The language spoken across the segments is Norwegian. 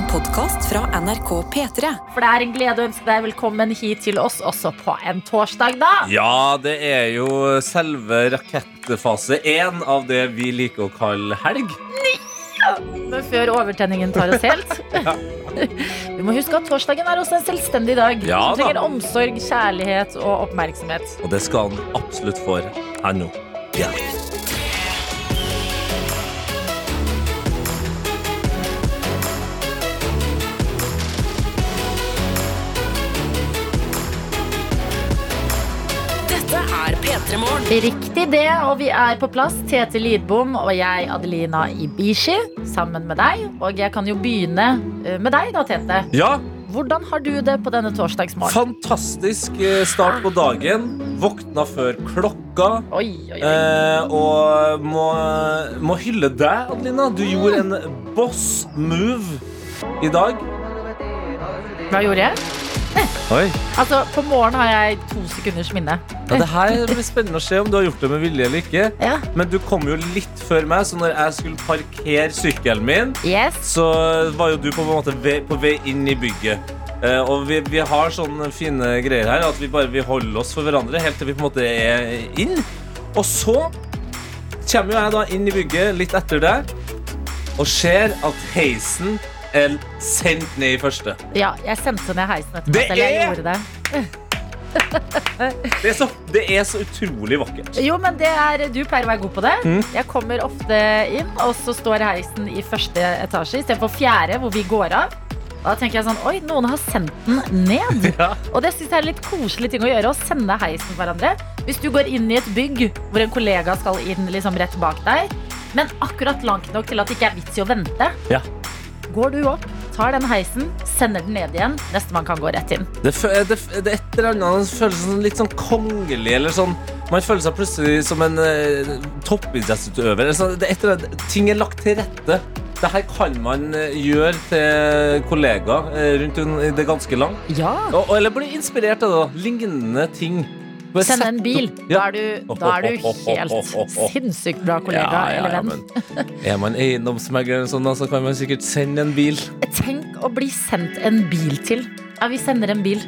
En podkast fra NRK P3. For det er en glede å ønske deg velkommen hit til oss også på en torsdag, da. Ja, det er jo selve rakettfase én av det vi liker å kalle helg. Men før overtenningen tar oss helt. Vi må huske at torsdagen er også en selvstendig dag. Ja som trenger omsorg, kjærlighet og oppmerksomhet. Og det skal han absolutt få her nå. Ja. Riktig det, og vi er på plass. Tete Lidbom og jeg, Adelina Ibishi, sammen med deg. Og jeg kan jo begynne eh, med deg, da, Tete. ja, Hvordan har du det på denne torsdagsmorgen? fantastisk eh, start på dagen. Våkna før klokka. Oi, oi, oi. Eh, og må, må hylle deg, Adelina. Du gjorde en boss move i dag. Hva gjorde jeg? Oi. Altså, På morgenen har jeg to sekunders minne. Ja, det her blir spennende å se om du har gjort det med vilje eller ikke. Ja. Men du kom jo litt før meg, så når jeg skulle parkere sykkelen min, Yes. så var jo du på måte på vei inn i bygget. Uh, og vi, vi har sånne fine greier her at vi bare vi holder oss for hverandre helt til vi på en måte er inn. Og så kommer jo jeg da inn i bygget litt etter deg og ser at heisen er sendt ned i første. Ja, jeg sendte ned heisen etterpå. Det jeg er- gjorde det. Det er så, det er så utrolig vakkert. Jo, men det er, Du pleier å være god på det. Mm. Jeg kommer ofte inn, og så står heisen i første etasje istedenfor fjerde, hvor vi går av. Da tenker jeg sånn Oi, noen har sendt den ned. Ja. Og det synes jeg er en litt koselig ting å gjøre. Å sende heisen hverandre. Hvis du går inn i et bygg hvor en kollega skal inn liksom rett bak deg, men akkurat langt nok til at det ikke er vits i å vente, Ja. Går du opp, tar den heisen, sender den ned igjen. Nestemann kan gå rett inn. Det, det, det et eller annet som føles sånn, litt sånn kongelig, eller sånn Man føler seg plutselig som en uh, toppidrettsutøver. sånn, det et eller annet, ting er lagt til rette. Det her kan man eh, gjøre til kollegaer eh, rundt i det ganske land. Ja. Og, eller bli inspirert av det. Lignende ting. Sende en bil. Da er du, da er du helt sinnssykt bra kollega eller venn. men er man eiendomsmegler, eller sånn, så kan man sikkert sende en bil. Tenk å bli sendt en bil til. Ja, vi sender en bil.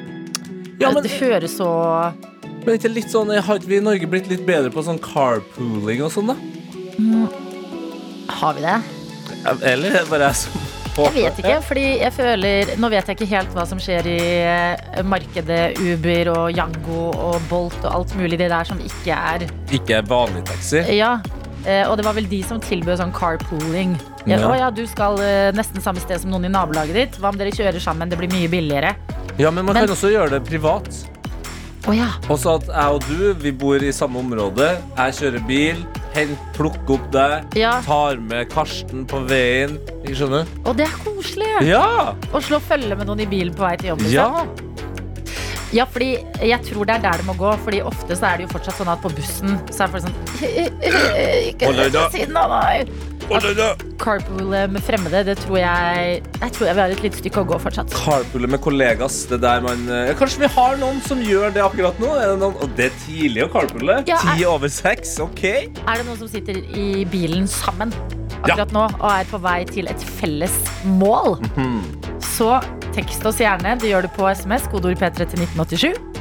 Ja, men- det høres så Men ikke litt sånn, Har ikke vi i Norge blitt litt bedre på sånn carpooling og sånn, da? Har vi det? Eller er det bare jeg som Jeg vet ikke, fordi jeg føler Nå vet jeg ikke helt hva som skjer i eh, markedet Uber og Yango og Bolt og alt mulig det der som ikke er Ikke er vanlig taxi. Ja. eh, Og det var vel de som tilbød sånn carpooling. Ja, Ja. Å ja, du skal eh, nesten samme sted som noen i nabolaget ditt. Hva om dere kjører sammen? Det blir mye billigere. Ja, men man Men- kan også gjøre det privat. Oh, ja. Også at jeg og du, vi bor i samme område. Jeg kjører bil, hent, plukker opp deg, ja. tar med Karsten på veien. Ikke skjønner? Og det er koselig! Ja! Å slå følge med noen i bilen på vei til jobb. liksom. Ja! Ja, fordi jeg tror det er der det må gå. Fordi ofte så er det jo fortsatt sånn at på bussen så er folk sånn Ikke Hold deg da. ved siden av meg. Hold deg med fremmede, det tror jeg Jeg tror jeg vi har et lite stykke å gå fortsatt. Carpoole med kollegas. Det der man ja, Kanskje vi har noen som gjør det akkurat nå? Er det noen? Og det er tidlig å carpoole. Ja, Ti er- over seks. OK. Er det noen som sitter i bilen sammen akkurat nå og er på vei til et felles mål? Mhm. Så tekst oss gjerne. Du gjør det på SMS, kodeord P3 til 1987.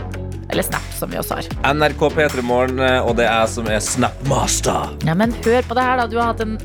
Eller Snap, som vi også har. NRK P3 Morgen, eh, og det er jeg som er Snapmaster. Ja, men hør på det her, da. Du har hatt en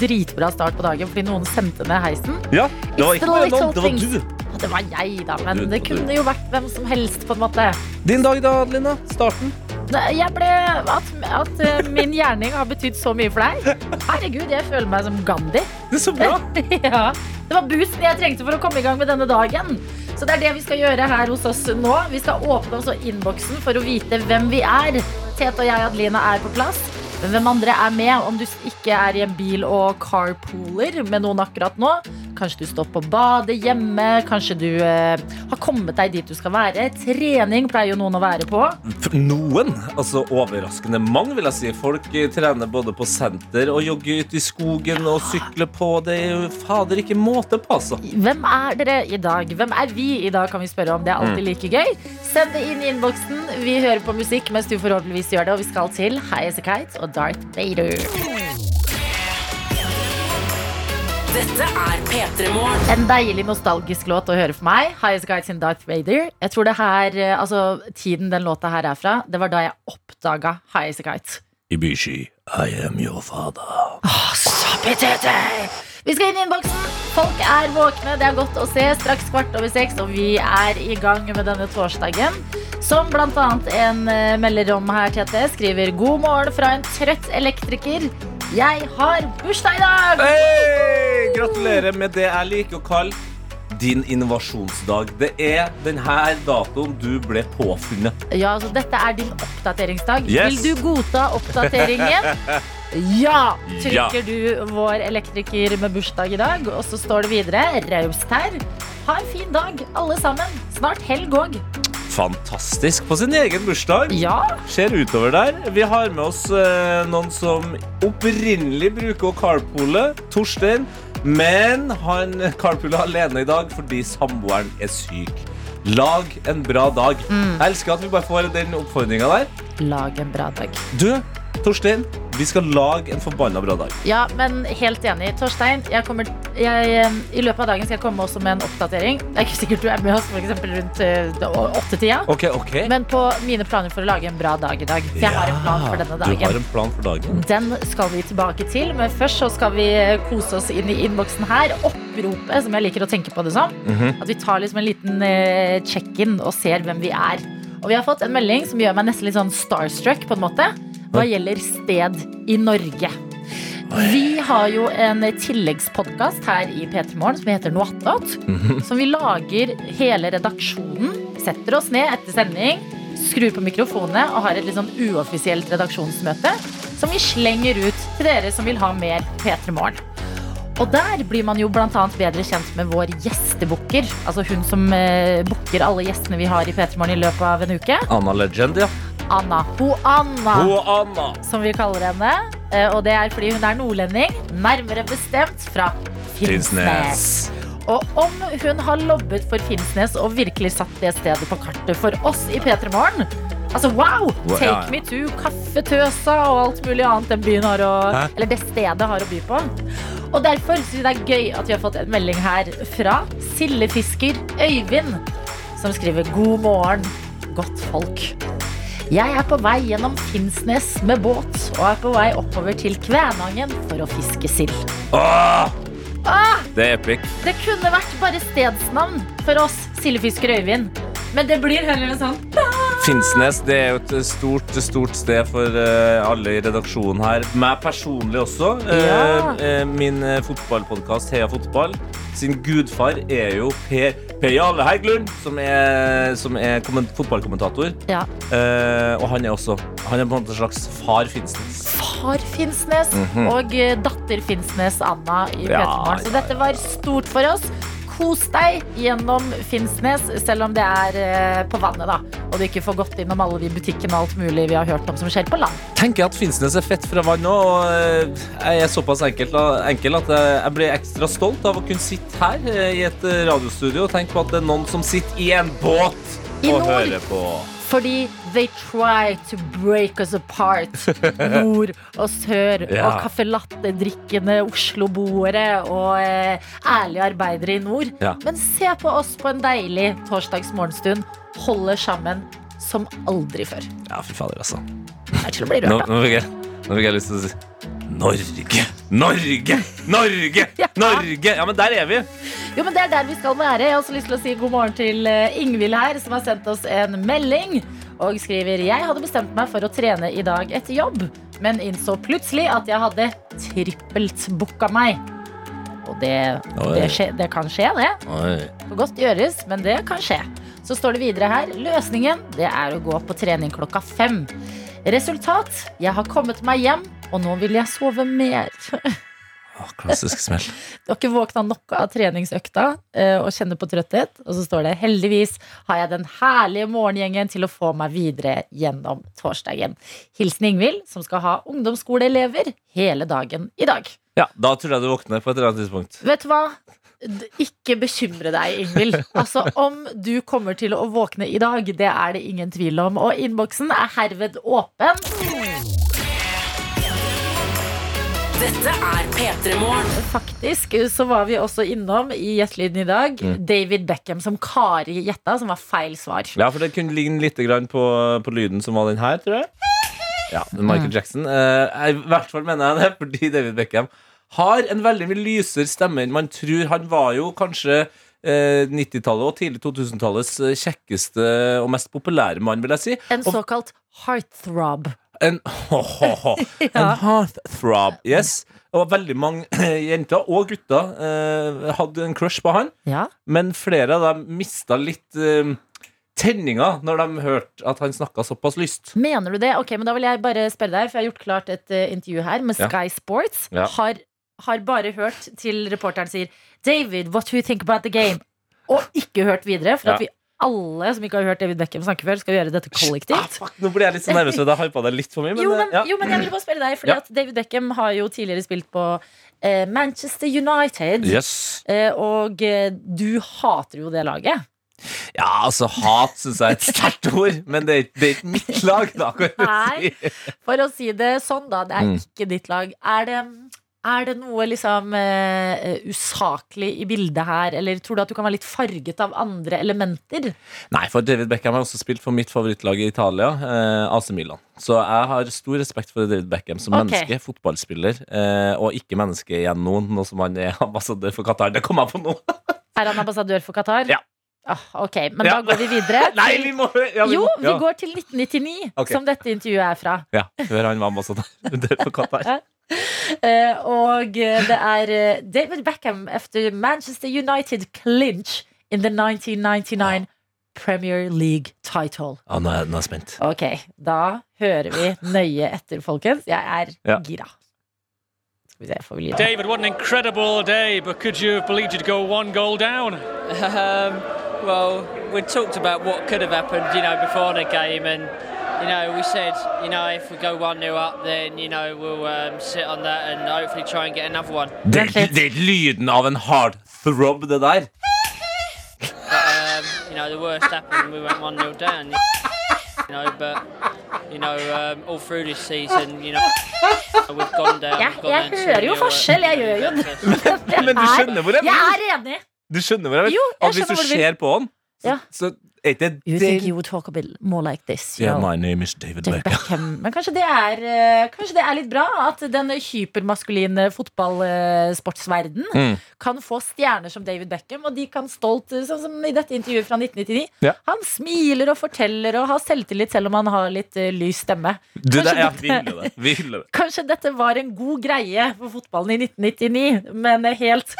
dritbra start på dagen fordi noen sendte ned heisen. Ja, det var ikke noe, bare noen, det var du. Det var jeg, da. Men det kunne jo vært hvem som helst, på en måte. Din dag da, Adelina? Starten? Jeg ble At, at eh, min gjerning har betydd så mye for deg. Herregud, jeg føler meg som Gandhi. Det er så bra. ja. Det var boosten jeg trengte for å komme i gang med denne dagen. Så det er det vi skal gjøre her hos oss nå. Vi skal åpne også innboksen for å vite hvem vi er. Tete og jeg, Adelina, er på plass. Men hvem andre er med? Om du ikke er i en bil og carpooler med noen akkurat nå. Kanskje du står på badet hjemme. Kanskje du eh, har kommet deg dit du skal være. Trening pleier jo noen å være på. For Noen, altså overraskende mange, vil jeg si. Folk eh, trener både på senter og jogger ute i skogen og sykler på. Det er jo fader ikke måte på, altså. Hvem er dere i dag? Hvem er vi i dag, kan vi spørre om. Det er alltid like gøy. Send det inn i innboksen. Vi hører på musikk mens du forhåpentligvis gjør det. Og vi skal til High As A Kite og Darth Vader. Dette er P3 Morgen. En deilig nostalgisk låt å høre for meg. Highest Guides in Darth Vader. Jeg tror det her, eh, altså Tiden den låta her er fra, det var da jeg oppdaga Highest Guides. Ibishi, I am your father. Vi skal inn i innboksen. Folk er våkne, det er godt å se. Straks kvart over seks, og vi er i gang med denne torsdagen. Som annet en eh, melder om her, Tete, skriver God morgen fra en trøtt elektriker. Jeg har bursdag i dag! Hei! Gratulerer med det jeg liker å kalle din innovasjonsdag. Det er denne datoen du ble påfunnet. Ja, altså Dette er din oppdateringsdag. Yes. Vil du godta oppdateringen? Ja! Ja. Trykker du vår elektriker med bursdag i dag. Og så står det videre raust her. Ha en fin dag, alle sammen. Snart helg òg. Fantastisk på sin egen bursdag. Ja. Ser utover der. Vi har med oss eh, noen som opprinnelig bruker å carpoole. Torstein. Men han carpooler alene i dag fordi samboeren er syk. Lag en bra dag. Jeg elsker at vi bare får den oppfordringa der. Lag en bra dag. Du, Torstein, vi skal lage en forbanna bra dag. Ja, men helt enig. Torstein, jeg kommer, jeg, eh, i løpet av dagen skal jeg komme også med en oppdatering. Det er ikke sikkert du er med oss for eksempel rundt eh, åttetida. Okay, okay. Men på mine planer for å lage en bra dag i dag. For jeg har en plan for denne dagen. Du har en plan for dagen. Den skal vi tilbake til, men først så skal vi kose oss inn i innboksen her. Oppropet, som jeg liker å tenke på det som. Mhm. At vi tar liksom en liten eh, check-in og ser hvem vi er. Og vi har fått en melding som gjør meg nesten litt sånn starstruck på en måte. Hva gjelder sted i Norge. Vi har jo en tilleggspodkast her i P3 Morgen som heter Noattot attåt. Som vi lager hele redaksjonen. Setter oss ned etter sending, skrur på mikrofonene og har et litt sånn uoffisielt redaksjonsmøte. Som vi slenger ut til dere som vil ha mer P3 Morgen. Og der blir man jo annet bedre kjent med vår gjestebooker. Altså hun som eh, booker alle gjestene vi har i P3 Morgen i løpet av en uke. Anna Legend, ja. Anna. Ho Anna Ho Anna. som vi kaller henne. Eh, Og det er fordi hun er nordlending, nærmere bestemt fra Finnsnes. Og om hun har lobbet for Finnsnes og virkelig satt det stedet på kartet for oss i P3 Morgen Altså wow! Take ja, ja. me to Kaffetøsa og alt mulig annet den byen har å Eller det stedet har å by på. Og derfor synes jeg det er gøy at vi har fått en melding her fra sildefisker Øyvind, som skriver God morgen, godt folk. Jeg er på vei gjennom Finnsnes med båt og er på vei oppover til Kvænangen for å fiske sild. Åh! Ah, Det er epic. det kunne vært bare stedsnavn for oss, sildefiskere Øyvind. Men det blir heller en sånn Finnsnes det er jo et stort, stort sted for eh, alle i redaksjonen her. Meg personlig også. Eh, Ja. eh, min uh, fotballpodkast Heia fotball sin gudfar er jo Per, per Jarle Heggelund, som er, som er komment, fotballkommentator. Ja. Eh, og han er også Han er på en måte en slags far Finnsnes. Far Finnsnes Mhm. og eh, datter Finnsnes Anna i Ja, Petermorgen. Så dette var stort for oss. Kos deg gjennom Finnsnes, selv om det er eh, på vannet, da. Og du ikke får gått innom alle de butikkene og alt mulig vi har hørt om som skjer på land. tenker jeg at Finnsnes er fett fra vann. Og eh, jeg er såpass enkel, enkel at jeg, blir ekstra stolt av å kunne sitte her eh, i et radiostudio og tenke på at det er noen som sitter i en båt og hører på. Fordi they try to break us apart. Nord og sør Ja. og caffè latte-drikkende Oslo-boere og eh, ærlige arbeidere i nord. Ja. Men se på oss på en deilig torsdags morgenstund. Holder sammen som aldri før. Ja, fy fader, altså. Det er til å bli Nå, rørt av. nå, fikk jeg, nå fikk jeg lyst til å si Norge! Norge! Norge! Norge! Ja, men der er vi. Jo, men Det er der vi skal være. Jeg har også lyst til å si god morgen til eh, Ingvild her, som har sendt oss en melding. Og skriver Jeg hadde bestemt meg for å trene i dag etter jobb, men innså plutselig at jeg hadde trippelt booka meg. Og det, det, skje, det kan skje, det. Oi. Kan godt gjøres, men det kan skje. Så står det videre her Løsningen det er å gå på trening klokka fem. Resultat jeg har kommet meg hjem, og nå vil jeg sove mer. Å, klassisk smell. Du har ikke våkna nok av treningsøkta eh, og kjenner på trøtthet. Og så står det heldigvis har jeg den herlige morgengjengen til å få meg videre gjennom torsdagen. Hilsen Ingvild, som skal ha ungdomsskoleelever hele dagen i dag. Ja, da tror jeg du våkner på et eller annet tidspunkt. Vet du hva? Ikke bekymre deg, Ingvild. Altså, Om du kommer til å våkne i dag, det er det ingen tvil om. Og innboksen er herved åpen. Dette er P3 Morgen. Faktisk så var vi også innom i Gjettelyden i dag Mm. David Beckham, som Kari gjetta, som var feil svar. Ja, for det kunne ligne litt på, på lyden som var den her, tror jeg. Ja, den Mm. Michael Jackson. Eh, I hvert fall mener jeg det, fordi David Beckham har en veldig mye lysere stemme enn man tror. Han var jo kanskje eh, 90-tallet og tidlig 2000-tallets eh, kjekkeste og mest populære mann, vil jeg si. En såkalt heartthrob. En, oh, oh, oh. Ja. en heartthrob. Yes. Og veldig mange jenter og gutter eh, hadde en crush på han. Ja. Men flere av dem mista litt eh, tenninga når de hørte at han snakka såpass lyst. Mener du det? Ok, men Da vil jeg bare spørre deg, for jeg har gjort klart et uh, intervju her med Ja. Sky Sports. Ja. Har, har bare hørt til reporteren sier David, what do you think about the game? Og ikke hørt videre, for at vi alle som ikke har hørt David Beckham snakke før, skal gjøre dette Ah, kollektivt. fuck, nå ble jeg litt så nervøs, og da hypa det litt for mye. Men, jo, men, eh, ja. jo, men jeg vil bare spørre deg, Fordi Ja. at David Beckham har jo tidligere spilt på eh, Manchester United. Yes. Eh, og eh, du hater jo det laget. Ja, altså, hat syns jeg er et sterkt ord, men det er, ikke- det er ikke mitt lag, da. Kan Nei. For å si det sånn, da. Det er Mm. ikke ditt lag. Er det, er det noe liksom uh, usaklig i bildet her, eller tror du at du kan være litt farget av andre elementer? Nei, for David Beckham har også spilt for mitt favorittlag i Italia, uh, AC Milan. Så jeg har stor respekt for David Beckham som okay. menneske, fotballspiller, uh, og ikke menneske igjen noen, nå som han er ambassadør for Qatar. Det kom jeg på nå. Er han ambassadør for Qatar? Ja. Ah, ok, men Ja. da går vi videre. Nei, vi må ja, vi Jo, vi ja. går til 1999, okay. som dette intervjuet er fra. Ja, før han var ambassadør for Qatar. Eh, og det er eh, David Beckham efter Manchester United clinch in the 1999 Premier League title. Ja, nå er, nå er jeg spent. Ok, da hører vi nøye etter, folkens. Jeg er Ja. gira. David, what an incredible day, but could you have believed you'd go one goal down? Um, well, we talked about what could have happened, you know, before the game, and you know, we said, you know, if we go 1 0 up, then you know we'll um, sit on that and hopefully try and get another one. Det, det er lyden av en hard throb, det der. But um, you know, the worst happened, we went 1 0 down. You know, but you know, um, all through this season, you know, we've gone down. Jeg, we've gone jeg down hører jo forskjell, jeg gjør jo det. Men du skjønner hvor jeg Jeg er enig. Du skjønner hvor jeg vil? Jo, jeg At hvis skjønner du hvor du vil. ser på han, Ja. så er ikke You think you would talk a bit more like this, you Yeah, know. my name is David David Beckham. Beckham. Men kanskje det, er, eh, kanskje det er litt bra at den hypermaskuline fotballsportsverden Mm. kan få stjerner som David Beckham, og de kan stolt, eh, sånn som i dette intervjuet fra 1999 Ja. Han smiler og forteller og har selvtillit selv om han har litt eh, lys stemme. Du, det, Kanskje ja, dette- ville det. Ville det. Kanskje dette var en god greie for fotballen i 1999, men helt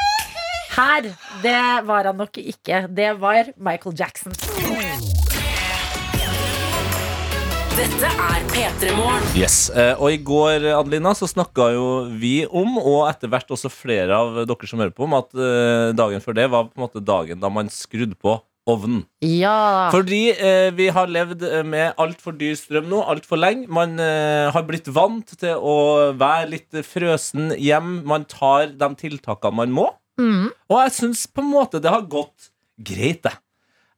her, det var han nok ikke. Det var Michael Jackson. Dette er P3 Morgen. Yes, eh, Og i går Adelina, så snakka jo vi om, og etter hvert også flere av dere som hører på, om at eh, dagen før det var på en måte dagen da man skrudde på ovnen. Ja. Fordi eh, vi har levd med altfor dyr strøm nå, altfor lenge. Man eh, har blitt vant til å være litt frøsen hjem. Man tar de tiltakene man må. Mm. Og jeg syns på en måte det har gått greit, det.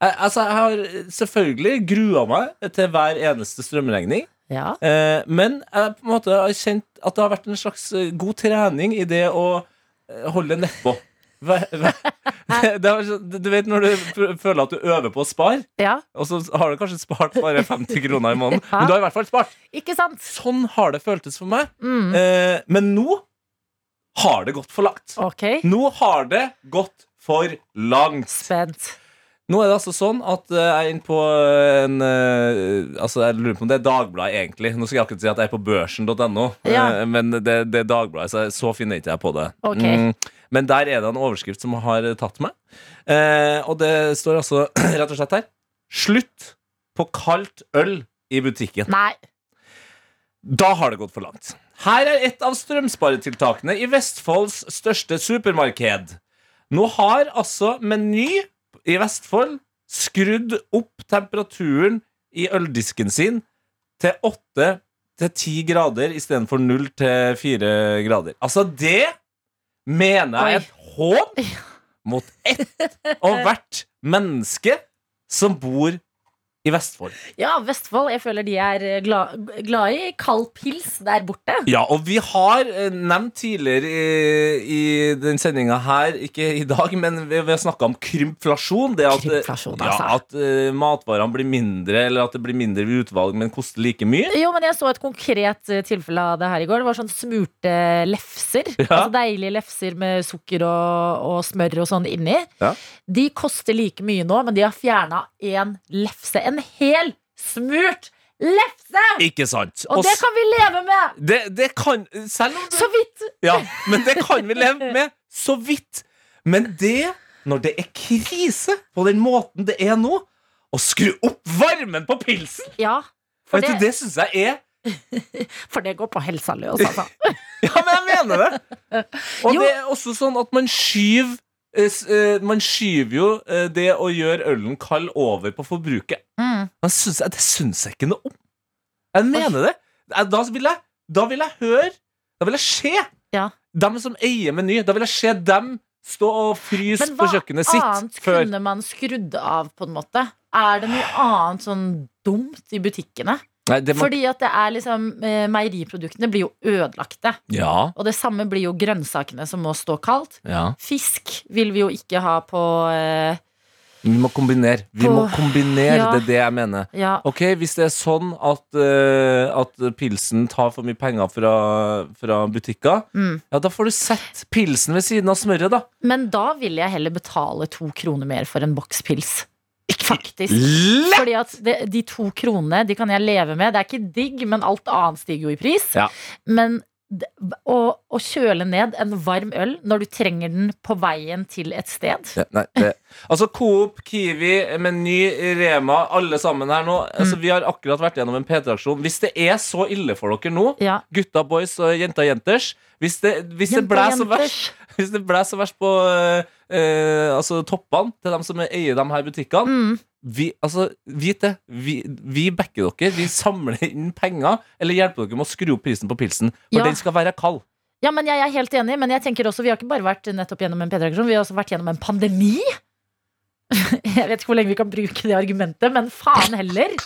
Jeg, altså, jeg har selvfølgelig grua meg til hver eneste strømregning. ja. Eh, men jeg på en måte har kjent at det har vært en slags eh, god trening i det å eh, holde nedpå. Du vet når du føler at du øver på å spare, ja. og så har du kanskje spart bare 50 kroner i måneden, Ja. men du har i hvert fall spart. Ikke sant? Sånn har det føltes for meg. Mm. Eh, men nå har det gått for langt. Okay. Nå har det gått for langt. Spent. Nå er det altså sånn at eh, jeg er inne på en eh, Altså Jeg lurer på om det er Dagbladet, egentlig. Nå skal jeg akkurat si at jeg er på børsen.no, Ja. eh, men det, det er Dagbladet, så, så finner ikke jeg på det. Okay. Mm, men der er det en overskrift som har tatt meg. Eh, og det står altså rett og slett her Slutt på kaldt øl i butikken. Nei. Da har det gått for langt. Her er et av strømsparetiltakene i Vestfolds største supermarked. Nå har altså Meny i Vestfold skrudd opp temperaturen i øldisken sin til 8 til 10 grader istedenfor 0 til 4 grader. Altså, det mener jeg er et håp mot ett og hvert menneske som bor i Vestfold. Ja, Vestfold. Jeg føler de er eh, glad, glad i kald pils der borte. Ja, og vi har eh, nevnt tidligere i, i den sendinga her, ikke i dag, men vi, vi har snakka om krympflasjon. Det at, krympflasjon, altså. ja, at uh, matvarene blir mindre, eller at det blir mindre utvalg, men koster like mye. Jo, men Jeg så et konkret eh, tilfelle av det her i går. Det var sånn smurte lefser. Ja. Altså Deilige lefser med sukker og, og smør og sånn inni. Ja. De koster like mye nå, men de har fjerna én lefse. En hel smurt lefse! Ikke sant? Og det kan vi leve med! det, det kan Selv om det Så vidt! Ja, men det kan vi leve med så vidt. Men det, når det er krise på den måten det er nå, å skru opp varmen på pilsen, Ja, for vet det, det syns jeg er for det går på helsa løs, altså. Ja, men jeg mener det. Og Jo. det er også sånn at man skyver Man skyver jo eh, det å gjøre ølen kald over på forbruket. Mm. Men det syns jeg ikke noe om. Jeg mener det. Eh, Da vil jeg, da vil jeg høre Da vil jeg se Ja. dem som eier Meny. Da vil jeg se dem stå og fryse Men på hva kjøkkenet annet sitt før kunne man skrudd av, på en måte? Er det noe annet sånn dumt i butikkene? Nei, må, Fordi at det er liksom eh, Meieriproduktene blir jo ødelagte. Ja. Og det samme blir jo grønnsakene som må stå kaldt. ja. Fisk vil vi jo ikke ha på eh, Vi må kombinere. Vi må kombinere, Ja. det er det jeg mener. Ok, Hvis det er sånn at, eh, at pilsen tar for mye penger fra, fra butikker, Mm. ja, da får du sett pilsen ved siden av smøret, da. men da vil jeg heller betale to kroner mer for en boks pils. Faktisk. Fordi at det, de to kronene de kan jeg leve med. Det er ikke digg, men alt annet stiger jo i pris. Ja. Men å, å kjøle ned en varm øl når du trenger den på veien til et sted Ja, nei, det. Altså Coop, Kiwi, Meny, Rema, alle sammen her nå. Mm. Altså, vi har akkurat vært gjennom en P3-aksjon. Hvis det er så ille for dere nå, Ja. gutta boys og jenta jenters Hvis det, hvis det Jenta, blæs så jenters. verst Hvis det ble så verst på eh, eh, altså toppene til dem som eier de her butikkene Mm. vi, altså, Vit det. Vi, vi backer dere. Vi samler inn penger eller hjelper dere med å skru opp prisen på pilsen. For Ja. den skal være kald. Ja, men jeg er helt enig, men jeg tenker også, vi har ikke bare vært nettopp gjennom en P3-aksjon, vi har også vært gjennom en pandemi. Jeg vet ikke hvor lenge vi kan bruke det argumentet, men faen heller.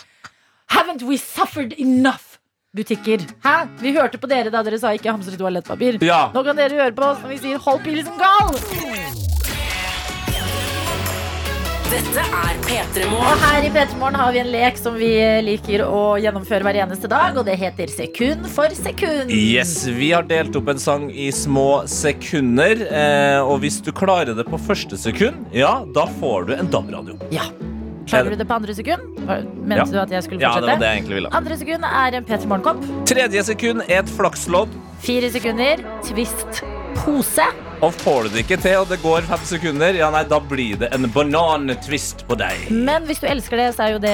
Haven't we suffered enough? Butikker. Hæ? Vi hørte på dere da dere sa ikke hamstre toalettpapir. Ja. Nå kan dere høre på oss når vi sier 'hold pilsen gal'! Dette er P3 Og her i P3 Morgen har vi en lek som vi liker å gjennomføre hver eneste dag, og det heter Sekund for sekund. Yes, Vi har delt opp en sang i små sekunder. Eh, og hvis du klarer det på første sekund, ja, da får du en DAB-radio. Ja. Klarer du det på andre sekund? Mente Ja. du at jeg skulle fortsette? Ja, det var det jeg egentlig ville. Andre sekund er en P3 Morgenkopp. Tredje sekund er et flakslodd. Fire sekunder, twist pose. Og får du det ikke til, og det går fem sekunder, ja nei, da blir det en banantvist på deg. Men hvis du elsker det, så er jo det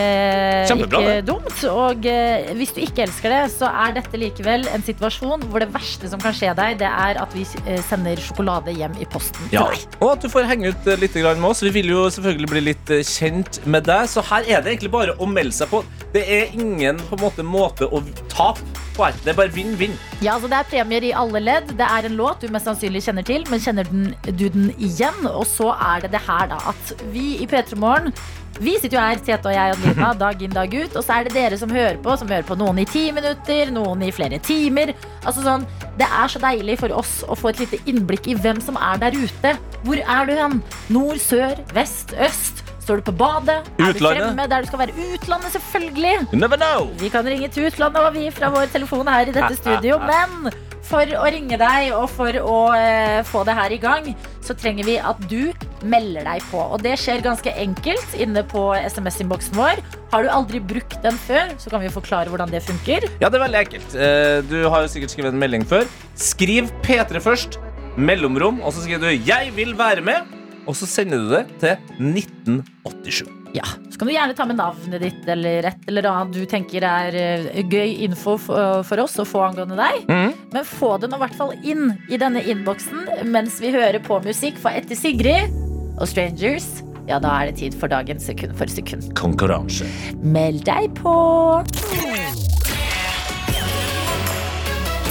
Kjempebra, ikke det. dumt. Og eh, hvis du ikke elsker det, så er dette likevel en situasjon hvor det verste som kan skje deg, det er at vi eh, sender sjokolade hjem i posten Ja. deg. Og at du får henge ut eh, litt grann med oss. Vi vil jo selvfølgelig bli litt eh, kjent med deg, så her er det egentlig bare å melde seg på. Det er ingen på en måte, måte å tape på her. Det er bare vinn-vinn. Ja, altså Det er premier i alle ledd. Det er en låt du mest sannsynlig kjenner til, men kjenner den, du den igjen? Og så er det det her, da, at vi i P3 Morgen vi sitter jo her, Tete og jeg, og Nina, dag inn, dag ut. Og så er det dere som hører på, som hører på noen i ti minutter, noen i flere timer. Altså sånn, Det er så deilig for oss å få et lite innblikk i hvem som er der ute. Hvor er du hen? Nord, sør, vest, øst? Står du på badet? Er du Utlandet. fremme der du skal være? Utlandet, selvfølgelig. Never know. Vi kan ringe til utlandet og vi fra vår telefon her i dette studio. Men for å ringe deg og for å eh, få det her i gang, så trenger vi at du melder deg på. Og det skjer ganske enkelt inne på SMS-innboksen vår. Har du aldri brukt den før, så kan vi forklare hvordan det funker. Ja, det er veldig enkelt. Eh, Du har jo sikkert skrevet en melding før. Skriv P3 først, mellomrom, og så skriver du 'Jeg vil være med', og så sender du det til 1987. Ja, Så kan du gjerne ta med navnet ditt eller et eller annet du tenker er eh, gøy info for, for oss å få angående deg. Men få det nå i hvert fall inn i denne innboksen mens vi hører på musikk. For etter Sigrid og Strangers, ja, da er det tid for dagen sekund for sekund. Konkurranse. Meld deg på!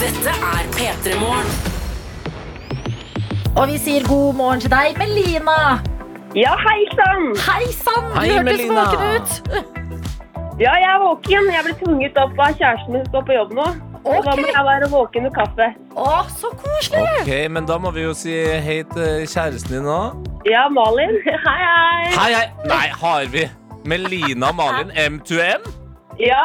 Dette er P3 Morgen. Og vi sier god morgen til deg, Melina. Ja, hei sann! Hei sann! Du Hei, hørtes våken ut. Ja, jeg er våken. Jeg ble tvunget opp av kjæresten min som står på jobb nå. Og da må jeg være våken med kaffe. Å, så koselig! Ok, men da må vi jo si hei til kjæresten din nå. Ja, Malin. Hei, hei. Hei, hei! Nei, har vi Melina Malin M2M? Ja.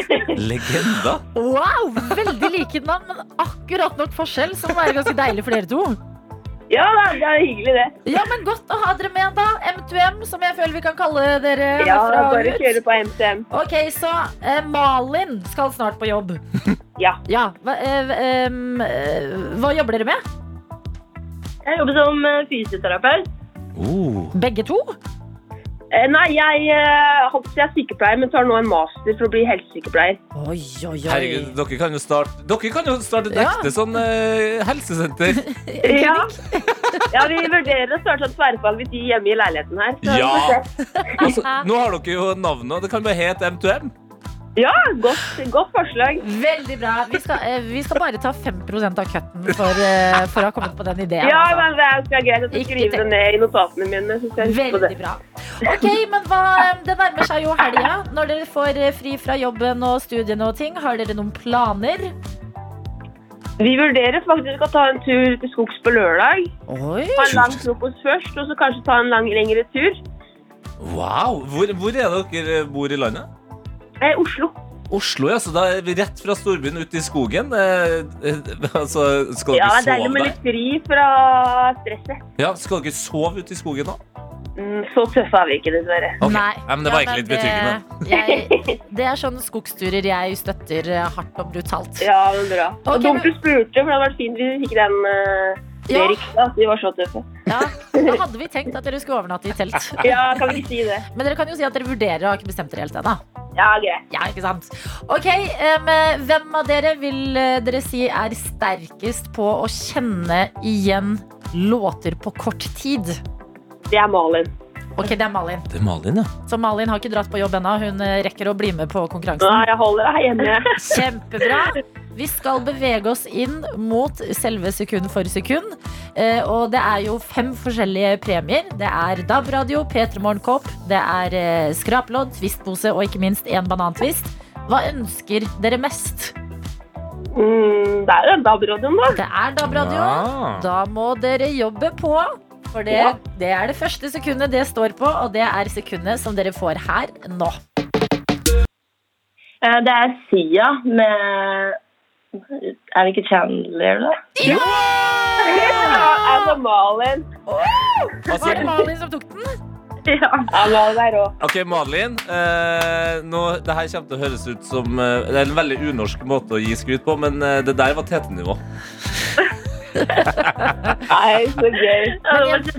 Legenda. Wow, Veldig like navn, men akkurat nok forskjell, som være ganske deilig for dere to. Ja, da, det er hyggelig, det. Ja, men Godt å ha dere med, da. M2M, som jeg føler vi kan kalle dere Ja, bare kjøre på M2M. Ok, så eh, Malin skal snart på jobb. Ja. Ja, hva, eh, eh, hva jobber dere med? Jeg jobber som eh, fysioterapeut. Oh. Begge to? Eh, Nei, jeg, eh, holdt jeg er sykepleier, men tar nå en master for å bli helsesykepleier. Oi, oi, oi. Herregud, dere kan jo starte Dere kan jo starte et Ja. ekte sånn eh, helsesenter. Ja. ja, vi vurderer å starte et tverrfaglig tid hjemme i leiligheten her. så Ja. Altså, nå har dere jo navnet, og det kan bare hete M2M. Ja, godt, godt forslag. Veldig bra. Vi skal, eh, vi skal bare ta 5% av cutten for, eh, for å ha kommet på den ideen. Ja, altså. men det er skal greit at du Ikke skriver det ned i notatene mine. Veldig det. bra. Ok, men hva, Det nærmer seg jo helga. Når dere får eh, fri fra jobben og studiene og ting, har dere noen planer? Vi vurderer faktisk å ta en tur til skogs på lørdag. Oi. Ta en lang frokost først, og så kanskje ta en lang, lengre tur. Wow! Hvor, hvor er det dere bor i landet? Eh, Oslo. Oslo, ja. Så da er vi rett fra storbyen ut i skogen. Eh, eh, altså, skal Ja, sove det er deilig med litt fri fra stresset. Ja, skal dere sove ute i skogen da? Mm, Så tøffe er vi ikke, dessverre. Okay. Nei. Nei, men det var egentlig litt betryggende. Jeg, det er sånne skogsturer jeg støtter hardt og brutalt. Ja, men bra. Okay, og dumt du spurte, for det hadde vært fint hvis vi fikk den uh, det er riktig, at de var så tøffe. Ja, da hadde vi tenkt at dere skulle overnatte i telt. Ja, kan vi ikke si det? Men dere kan jo si at dere vurderer og har ikke bestemt dere helt ennå. Ja, greit. Ja, ikke sant? Ok, um, Hvem av dere vil eh, dere si er sterkest på å kjenne igjen låter på kort tid? Det er Malin. Ok, det er Malin. Det er Malin, ja. Så Malin har ikke dratt på jobb ennå. Hun eh, rekker å bli med på konkurransen. Nei, jeg holder deg hjemme. Kjempebra. Vi skal bevege oss inn mot selve sekund for sekund. Eh, og det er jo fem forskjellige premier. Det er DAB-radio, P3 Morgenkopp, det er eh, skraplodd, twistpose og ikke minst en banantvist. Hva ønsker dere mest? Mm, det er DAB-radioen, da. Det er DAB-radio. Ja. Da må dere jobbe på. For det, Ja. det er det første sekundet det står på, og det er sekundet som dere får her nå. Eh, Det er Sia med Er det ikke Chandler, da? Ja! Ja, altså Malin. Det Malin som tok den? Ja. Ok, Malin. Eh, nå, det her kommer til å høres ut som eh, Det er en veldig unorsk måte å gi skryt på, men eh, det der var Tete-nivå. Nei, så gøy. Ja, det.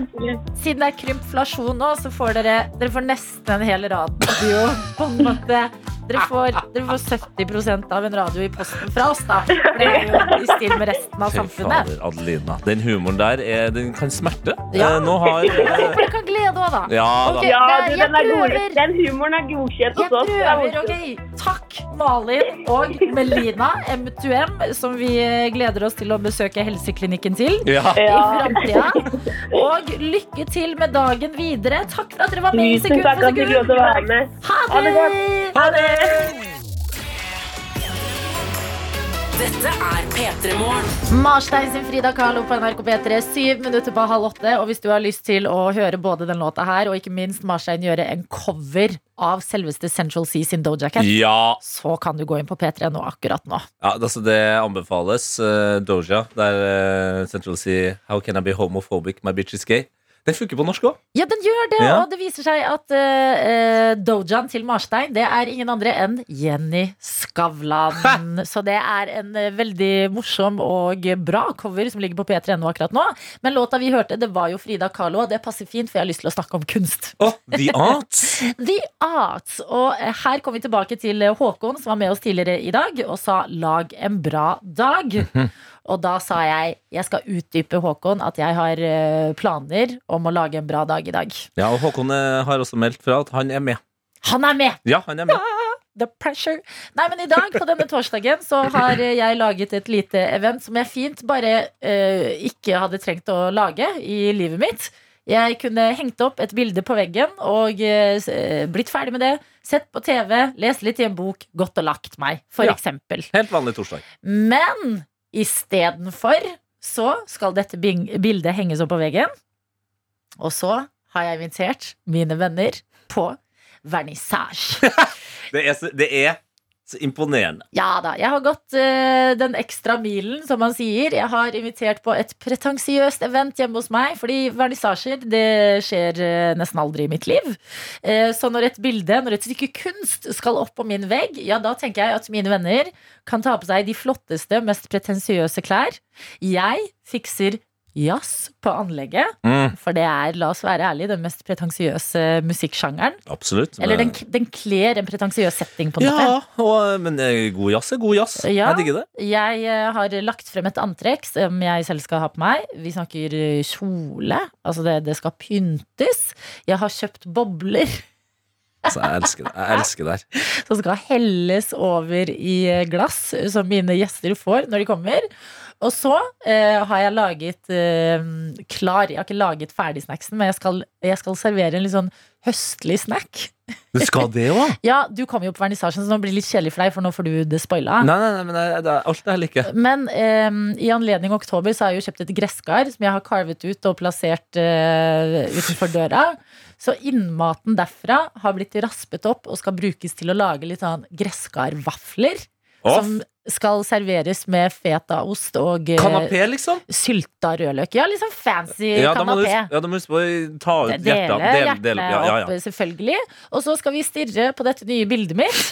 Siden det er krympflasjon nå, så får dere Dere får nesten en hel radio. På en måte dere får, dere får 70% av en radio i posten fra oss, da. For det er jo i stil med resten av samfunnet. fader, Adelina. Den humoren der er, den kan smerte. Ja. Eh, nå har eh, Dere kan glede òg, da. Ja da. Okay, Ja, du, den, er god. den humoren er godkjent Jeg hos oss. Det er prøver, ok. Malin og Melina M2M, som vi gleder oss til å besøke helseklinikken til. Ja. I framtida. Og lykke til med dagen videre. Takk for at dere var med i Tusen Sekund takk for at du fikk lov til å være sekund. med. Ha Ha det. Ha det! Dette er P3 Morgen. Marstein sin Frida Kahlo på NRK P3, syv minutter på halv åtte. Og hvis du har lyst til å høre både den låta her, og ikke minst Marstein gjøre en cover av selveste Central Sea sin Doja Cat, ja. så kan du gå inn på P3 nå akkurat nå. Ja, altså Det anbefales. Uh, Doja, der uh, Central Sea How can I be homophobic? My bitch is gay. Den funker på norsk òg. Ja, den gjør det, Ja. og det viser seg at uh, Dojaen til Marstein Det er ingen andre enn Jenny Skavlan. Så det er en eh, veldig morsom og bra cover som ligger på P3.no akkurat nå. Men låta vi hørte, det var jo Frida Kahlo, og det passer fint, for jeg har lyst til å snakke om kunst. Oh, the Arts. The Arts. Og eh, her kommer vi tilbake til eh, Håkon, som var med oss tidligere i dag, og sa 'lag en bra dag'. Og da sa jeg jeg skal utdype Håkon at jeg har eh, planer om å lage en bra dag i dag. Ja, og Håkon eh, har også meldt fra at han er med. Han er med! Ja, han er med. The pressure. Nei, men i dag, på denne torsdagen, så har eh, jeg laget et lite event som jeg fint bare uh, ikke hadde trengt å lage i livet mitt. Jeg kunne hengt opp et bilde på veggen og uh, blitt ferdig med det. Sett på TV, lest litt i en bok, gått og lagt meg, for Ja. eksempel. Helt vanlig torsdag. Men istedenfor så skal dette bildet henges opp på veggen. Og så har jeg invitert mine venner på vernissasje. Det er, det er så imponerende. Ja da, jeg har gått uh, den ekstra milen, som man sier. Jeg har invitert på et pretensiøst event hjemme hos meg, fordi vernissasjer det skjer uh, nesten aldri i mitt liv. Uh, så når et bilde, når et stykke kunst skal opp på min vegg, ja, da tenker jeg at mine venner kan ta på seg de flotteste, mest pretensiøse klær. Jeg fikser jazz på anlegget, Mm, for det er, la oss være ærlige, den mest pretensiøse musikksjangeren. absolutt. Eller den, den kler en pretensiøs setting, på en måte. Ja, men eh, god jazz er god jazz. Ja. Jeg digger det. Jeg eh, har lagt frem et antrekk som jeg selv skal ha på meg. Vi snakker eh, kjole. Altså det, det skal pyntes. Jeg har kjøpt bobler Altså, jeg elsker det. Jeg elsker det her. som skal helles over i glass, som mine gjester får når de kommer. Og så eh, har jeg laget eh, klar Jeg har ikke laget ferdigsnacksen, men jeg skal, jeg skal servere en litt sånn høstlig snack. Du skal det òg? Ja, du kommer jo på vernissasjen, så nå blir det litt kjedelig for deg, for nå får du det spoila. Nei, nei, nei, men det, det er alt det jeg liker. Men eh, i anledning oktober så har jeg jo kjøpt et gresskar som jeg har carvet ut og plassert eh, utenfor døra. Så innmaten derfra har blitt raspet opp og skal brukes til å lage litt sånn gresskarvafler. Som skal serveres med fetaost og eh, Kanapé, liksom? sylta rødløk. Ja, liksom fancy Ja, kanapé. ja, da må du ta ut Dele hjertet. Del, del, ja, ja, opp, selvfølgelig. Og så skal vi stirre på dette nye bildet mitt.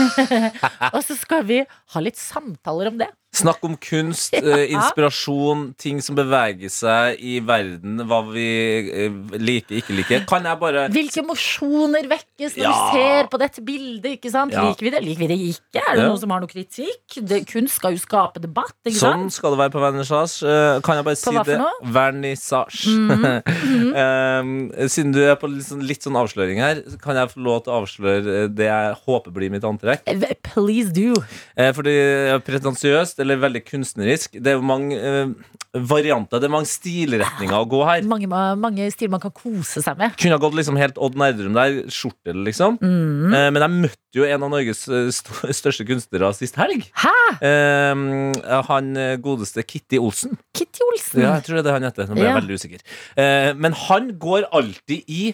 og så skal vi ha litt samtaler om det. Snakk om kunst, eh, inspirasjon, ting som beveger seg i verden, hva vi eh, liker, ikke liker. Kan jeg bare Hvilke emosjoner vekkes når Ja. vi ser på dette bildet? ikke sant? Ja. Liker vi det? Liker vi det ikke? Er det Ja. noen som har noe kritikk? Det, kunst skal jo skape debatt, ikke Sånn sant? skal det være på vernissasje. Eh, Kan jeg bare si hva for det? noe? Mhm, Vernissasje. Eh, siden du er på litt sånn, litt sånn avsløring her, kan jeg få lov til å avsløre eh, det jeg håper blir mitt antrekk. Eh, Please do. Eh, fordi jeg er pretensiøst eller veldig kunstnerisk. Det er mange eh, varianter, det er mange stilretninger å gå her. Mange, mange stiler man kan kose seg med. Kunne ha gått liksom helt Odd Nerdrum der, skjorte, liksom. Mm. Eh, men jeg møtte jo en av Norges eh, st største kunstnere sist helg. Hæ? Eh, han eh, godeste Kitty Olsen. Kitty Olsen. Ja, jeg tror det er det han heter. Nå ble jeg Ja. veldig usikker. Eh, men han går alltid i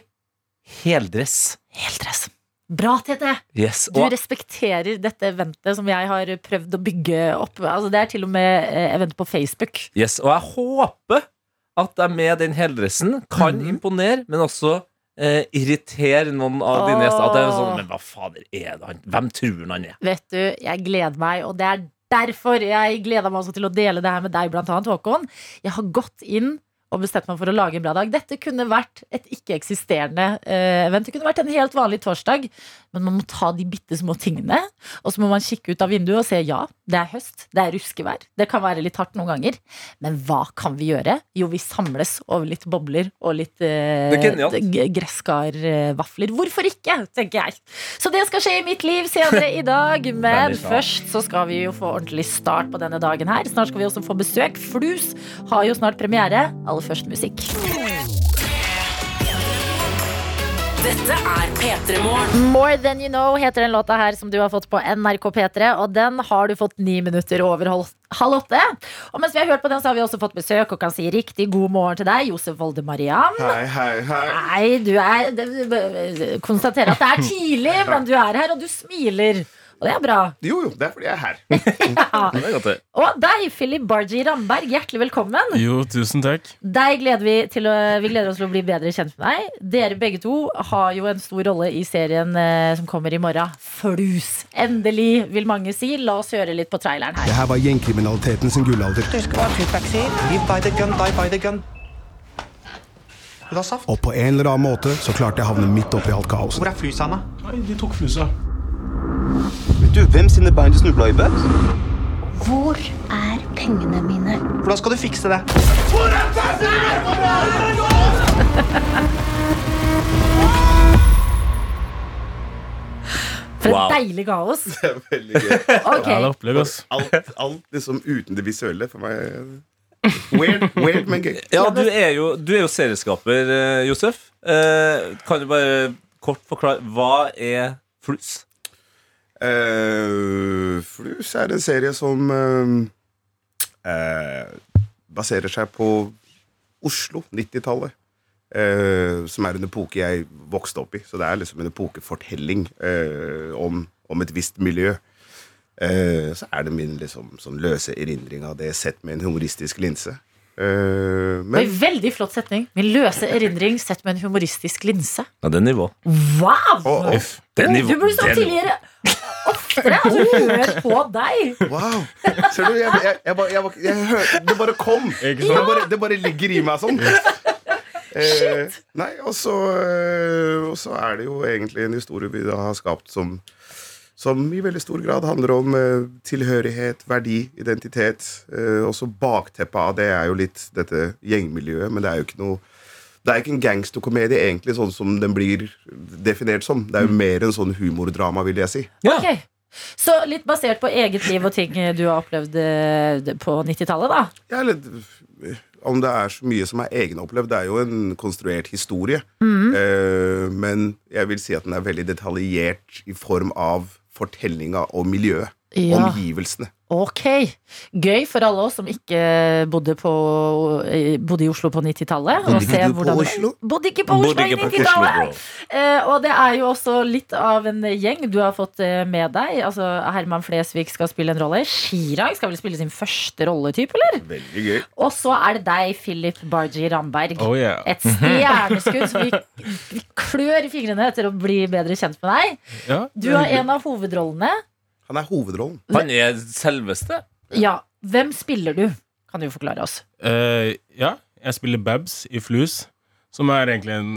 heldress. Helt dress. Bra, Tete. Yes. Du respekterer dette eventet som jeg har prøvd å bygge opp. Altså, det er til og med eh, event på Facebook. yes, og jeg håper at jeg med den heldressen kan Mhm. imponere, men også eh, irritere noen av dine gjester. At det er sånn, Men hva fader er det han Hvem tror han han er? Vet du, jeg gleder meg, og det er derfor jeg gleder meg også til å dele det her med deg, blant annet, Håkon. Jeg har gått inn og bestemt meg for å lage en bra dag. Dette kunne vært et ikke-eksisterende eh, event. Det kunne vært en helt vanlig torsdag, men man må ta de bitte små tingene. Og så må man kikke ut av vinduet og se ja, det er høst, det er ruskevær. Det kan være litt hardt noen ganger, men hva kan vi gjøre? Jo, vi samles over litt bobler og litt eh, er gresskarvafler. Hvorfor ikke, tenker jeg. Så det skal skje i mitt liv senere i dag. Men først så skal vi jo få ordentlig start på denne dagen her. Snart skal vi også få besøk. Flus har jo snart premiere. Aller først musikk. Dette er P3 Morgen. More Than You Know heter den låta her som du har fått på NRK P3. Og den har du fått ni minutter over halv åtte. Og mens vi har hørt på den, så har vi også fått besøk og kan si riktig god morgen til deg, Josef Volde Mariam. Hei, hei, hei. Nei, du er det- Konstaterer at det er tidlig, men du er her, og du smiler. Og det er bra. Jo, jo, det er fordi jeg er her. Ja. Det er godt. Og deg, Philip Barji Ramberg, hjertelig velkommen. Jo, tusen takk. Deg gleder vi, til å, vi gleder oss til å bli bedre kjent med deg. Dere begge to har jo en stor rolle i serien eh, som kommer i morgen. Flus. Endelig, vil mange si. La oss høre litt på traileren her. Det her var gjengkriminaliteten sin gullalder. Du husker hva fluttverksier? Die by the gun, die by the gun Og på en eller annen måte så klarte jeg å havne midt oppi alt kaoset. Hvor er flusene? De tok flusa. Vet du hvem sine bein du snubla i, Beth? Hvor er pengene mine? Hvordan skal du fikse det? For Wow. et deilig kaos. Det er veldig gøy. okay. Ja, det er opplegg, ass. Alt, alt liksom uten det visuelle for meg Weird, weird men gøy. Ja, du er jo, du er jo serieskaper, eh, Josef. Eh, kan du bare kort forklare Hva er Flus? Eh, Flus er en serie som uh, uh, baserer seg på Oslo, 90-tallet. eh, som er en epoke jeg vokste opp i. Så det er liksom en epokefortelling eh, om, om et visst miljø. Eh, så er det min liksom, sånn løse erindring av det sett med en humoristisk linse. Det Oi, men veldig flott setning. Min løse erindring sett med en humoristisk linse. Ja, det er nivå. Wow! Oh, oh. Det er nivå. Du burde stått Det nivå. tidligere. Altså, hør på deg. Wow! Ser du, jeg, jeg, jeg, jeg, jeg, hør- Det bare kom. Det bare, det bare ligger i meg sånn. Eh, nei, og så, eh, og så er det jo egentlig en historie vi da har skapt som som i veldig stor grad handler om eh, tilhørighet, verdi, identitet. Eh, også bakteppet av det er jo litt dette gjengmiljøet, men det er jo ikke noe det er ikke en gangsterkomedie egentlig sånn som den blir definert som. Det er jo mer en sånn humordrama, vil jeg si. Ja. Ok. Så litt basert på eget liv og ting du har opplevd eh, på 90-tallet, da. Ja, eller om det er så mye som er egenopplevd. Det er jo en konstruert historie. Mm. Eh, men jeg vil si at den er veldig detaljert i form av fortellinga og miljøet. Ja. Omgivelsene. Ok. Gøy for alle oss som ikke bodde, på, eh, bodde i Oslo på 90-tallet. Bodde ikke du på Oslo? Bodde ikke på Oslo i ikke på Oslo, 90-tallet! Eh, og det er jo også litt av en gjeng du har fått eh, med deg. Altså Herman Flesvig skal spille en rolle. Chirag skal vel spille sin første rolletype, eller? Veldig gøy. Og så er det deg, Philip Barji Ramberg. Oh yeah. Et stjerneskudd som vi, vi klør i fingrene etter å bli bedre kjent med deg. Ja, Du har en av hovedrollene. Han er hovedrollen. Han er selveste. Ja, Hvem spiller du? Kan du forklare oss? Eh, ja, jeg spiller Babs i Flus, som er egentlig en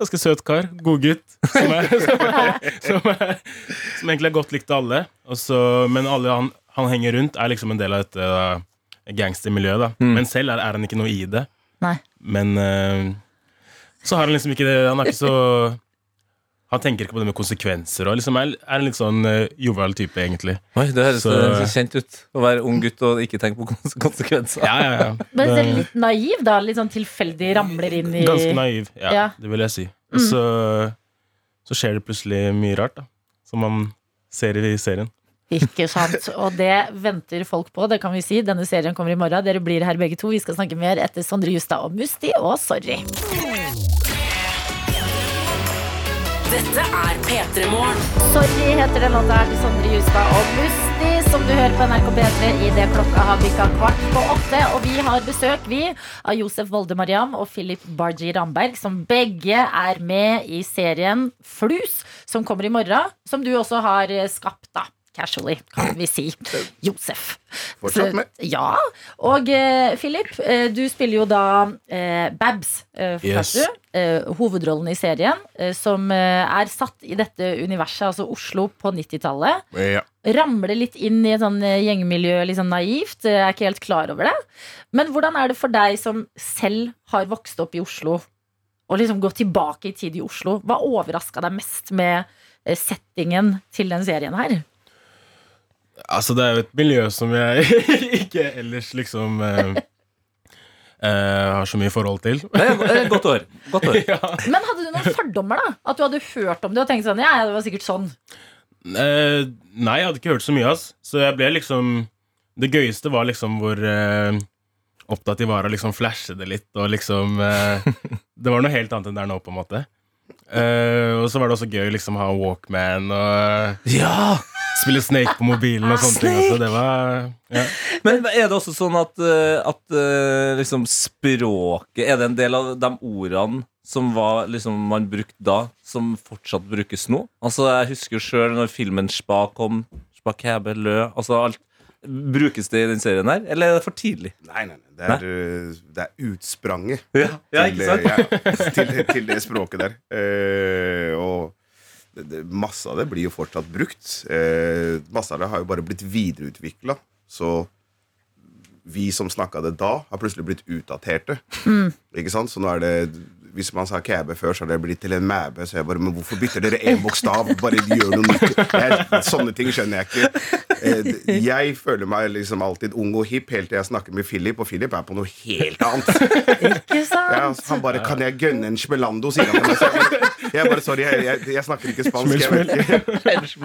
ganske søt kar. Godgutt. Som, er, som, er, som, er, som egentlig er godt likt av alle. Også, men alle han, han henger rundt, er liksom en del av dette uh, gangstermiljøet. da Mm. Men selv er, er han ikke noe i det. Nei. Men uh, så har han liksom ikke det Han er ikke så Han tenker ikke på det med konsekvenser. Og liksom er, er en litt sånn uh, jovial type, egentlig. Oi, det høres Så- så kjent ut. Å være ung gutt og ikke tenke på konsekvenser. Ja, ja, ja. Men det er litt naiv, da? Litt sånn tilfeldig ramler inn i Ganske naiv, ja, Ja. det vil jeg si. Mm. så, så skjer det plutselig mye rart, da. Som man ser i serien. Ikke sant. Og det venter folk på, det kan vi si. Denne serien kommer i morgen. Dere blir her begge to. Vi skal snakke mer etter Sondre Justad og Musti og Sorry. Dette er P3 Morgen. Sorry heter den låta her til Sondre Justad og Musti, som du hører på NRK P3 i det klokka har bikka kvart på åtte. Og vi har besøk, vi, av Josef Volde Mariam og Philip Barji Ramberg, som begge er med i serien Flus, som kommer i morgen. Som du også har eh, skapt, da. Casually, kan vi si. Josef. Fortsatt med. Ja. Og eh, Philip, eh, du spiller jo da eh, Babs, eh, Yes. du. Eh, hovedrollen i serien, eh, som er satt i dette universet, altså Oslo på 90-tallet. Ja. Ramler litt inn i et sånn gjengmiljø, litt sånn naivt. Er ikke helt klar over det. Men hvordan er det for deg som selv har vokst opp i Oslo, og liksom gått tilbake i tid i Oslo? Hva overraska deg mest med settingen til den serien her? Altså, det er jo et miljø som jeg ikke ellers liksom eh, eh, har så mye forhold til. Det er et godt år. Godt år. ja. Men hadde du noen fordommer, da? At du hadde hørt om det og tenkt sånn Ja, ja, det var sikkert sånn. Eh, nei, jeg hadde ikke hørt så mye, ass. Så jeg ble liksom Det gøyeste var liksom hvor eh, opptatt de var av liksom flashe det litt, og liksom eh, Det var noe helt annet enn det er nå, på en måte. Eh, og så var det også gøy liksom å ha Walkman og Ja! Spille Snake på mobilen og sånne ting. Det var ja. Men er det også sånn at, eh, at eh, liksom språket Er det en del av de ordene som var, liksom, man brukte da, som fortsatt brukes nå? Altså, Jeg husker sjøl når filmen Spa kom. Spa Kæbe, Lø altså alt. Brukes det i den serien her, eller er det for tidlig? Nei, nei, nei. Det er, nei? det er utspranget Ja, ja til, ikke sant? ja, til, det- til det språket der. Uh, og det, det, masse av det blir jo fortsatt brukt. Eh, masse av det har jo bare blitt videreutvikla. Så vi som snakka det da, har plutselig blitt utdaterte. Ikke sant? Så nå er det Hvis man sa kæbe før, så hadde det blitt til en mæbe. Så jeg bare, men hvorfor bytter dere én bokstav? Bare gjør noe nytt. Jeg, sånne ting skjønner jeg ikke. Eh, Jeg føler meg liksom alltid ung og hipp helt til jeg snakker med Philip, og Philip er på noe helt annet. Ikke sant? Ja, han bare 'Kan jeg gønne en smelando?' sier han til meg. Så jeg bare- Jeg bare, sorry, jeg, jeg, jeg snakker ikke spansk. Jeg vet ikke.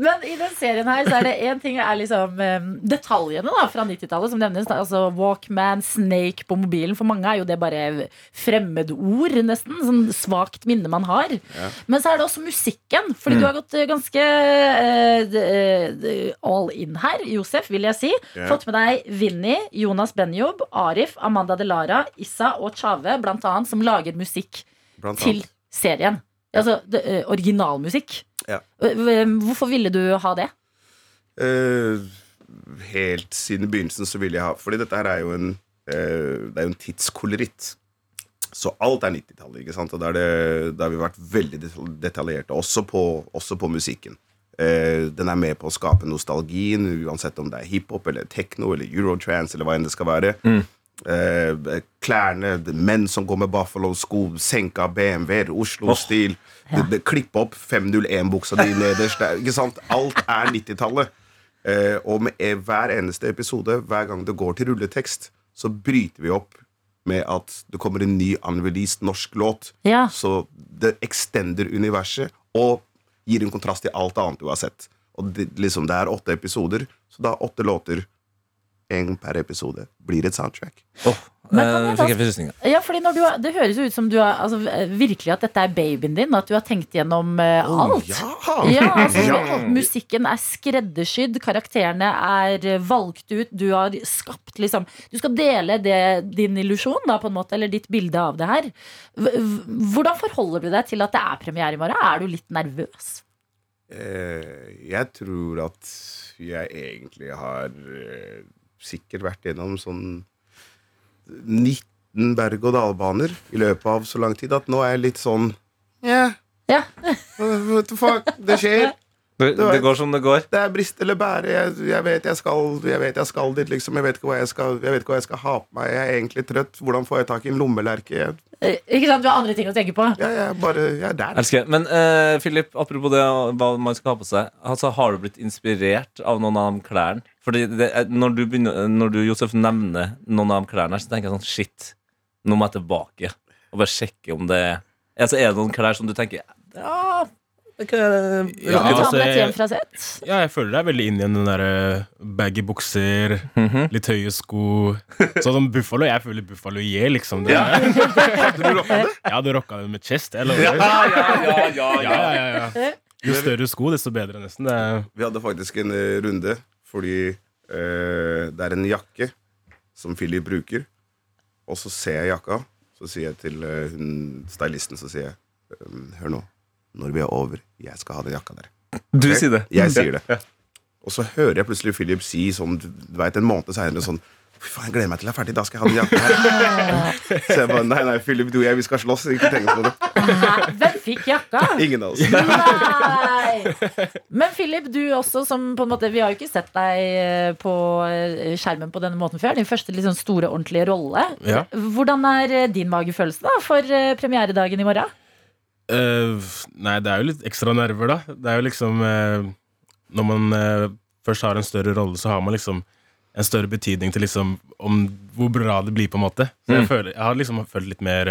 Men i den serien her så er det én ting er liksom eh, detaljene da, fra 90-tallet som nevnes. Altså Walkman, Snake på mobilen. For mange er jo det bare fremmedord, nesten. Sånn svakt minne man har. Ja. Men så er det også musikken. Fordi Mm. du har gått eh, ganske d- all in her, Josef, vil jeg si. Ja. Fått med deg Vinni, Jonas Benjob, Arif, Amanda Delara, Issa og Chave, blant annet, som lager musikk til serien. Altså det, uh, originalmusikk. Ja. Hvorfor ville du ha det? Uh, helt siden begynnelsen så ville jeg ha Fordi dette her er jo en Det er jo en tidskoloritt. Så alt er 90-tallet. ikke sant? Og er det- da har vi vært veldig detaljerte, også på, også på musikken. Eh, den er med på å skape nostalgien, uansett om det er hiphop eller tekno eller eurotrans eller hva enn det skal være. Eh, klærne, menn som går med Buffalo-sko, senka BMW-er, Oslo-stil. Oh, ja. Klippe opp 501-buksa di nederst. Er- Ikke sant? Alt er 90-tallet. Eh, og med e- hver eneste episode, hver gang det går til rulletekst, så bryter vi opp med at det kommer en ny unreleased norsk låt. Ja. Så det extender universet og gir en kontrast til alt annet du har sett. Og det, liksom, det er åtte episoder, så da åtte låter. Én per episode blir et soundtrack. Oh, Eh, fikk jeg frysninger. Ja, fordi når du har, Det høres jo ut som du har altså, virkelig at dette er babyen din. At du har tenkt gjennom eh, Oh, alt. ja. Ja, altså, Ja. Musikken er skreddersydd, karakterene er eh, valgt ut. Du har skapt liksom Du skal dele det, din illusjon, da, på en måte, eller ditt bilde av det her. Hvordan forholder du deg til at det er premiere i morgen? Er du litt nervøs? Eh, jeg tror at jeg egentlig har eh, sikkert vært gjennom sånn 19 berg-og-dal-baner i løpet av så lang tid at nå er jeg litt sånn yeah. Ja. What the fuck? Det skjer. Det, det går som det går. Det er brist eller bære. Jeg, jeg, vet jeg, skal, jeg vet jeg skal dit, liksom. Jeg vet ikke hva jeg skal, jeg vet ikke hva jeg skal ha på meg. Jeg er egentlig trøtt. Hvordan får jeg tak i en lommelerke? Jeg, Eh, Ikke sant, Du har andre ting å tenke på? ja, jeg, er bare, jeg er der. Elsker. Men uh, Philip, apropos det hva man skal ha på seg. Altså, har du blitt inspirert av noen av de klærne? Fordi det, når, du begynner, når du Josef, nevner noen av de klærne, her, så tenker jeg sånn Shit, nå må jeg tilbake og bare sjekke om det altså, Er det noen klær som du tenker Ja, Ja, altså, jeg-. Ja, jeg føler deg veldig inn i den der eh, baggy bukser, litt høye sko. Sånn som Buffalo. Jeg føler Buffalo gir, liksom. Det. Ja. Hadde du rocka det? Ja, du rocka det med chest. Ja, ja, ja, ja, ja, ja. ja, ja. Jo større sko, desto bedre, nesten. Det Vi hadde faktisk en eh, runde fordi eh, det er en jakke som Philip bruker. Og så ser jeg jakka, så sier jeg til eh, hun, stylisten så sier jeg, «Ehm, Hør nå. Når vi er over, jeg skal ha den jakka der. Du sier det. Jeg sier det. Og så hører jeg plutselig Philip si sånn, du vet, en måned seinere sånn Fy faen, jeg gleder meg til jeg er ferdig. Da skal jeg ha den jakka her. Så jeg bare Nei, nei, Philip, du og jeg, vi skal slåss. Ikke tenk på det. Hvem fikk jakka? Ingen av oss. Nei! Men Philip, du også som på en måte Vi har jo ikke sett deg eh, på eh, skjermen på denne måten før. Din første liksom store, ordentlige rolle. Ja. Hvordan er eh, din magefølelse da for eh, premieredagen i morgen? Uh, Nei, det er jo litt ekstra nerver, da. Det er jo liksom uh, Når man uh, først har en større rolle, så har man liksom en større betydning til liksom om hvor bra det blir, på en måte. Så jeg, Mm. føler, jeg har liksom følt litt mer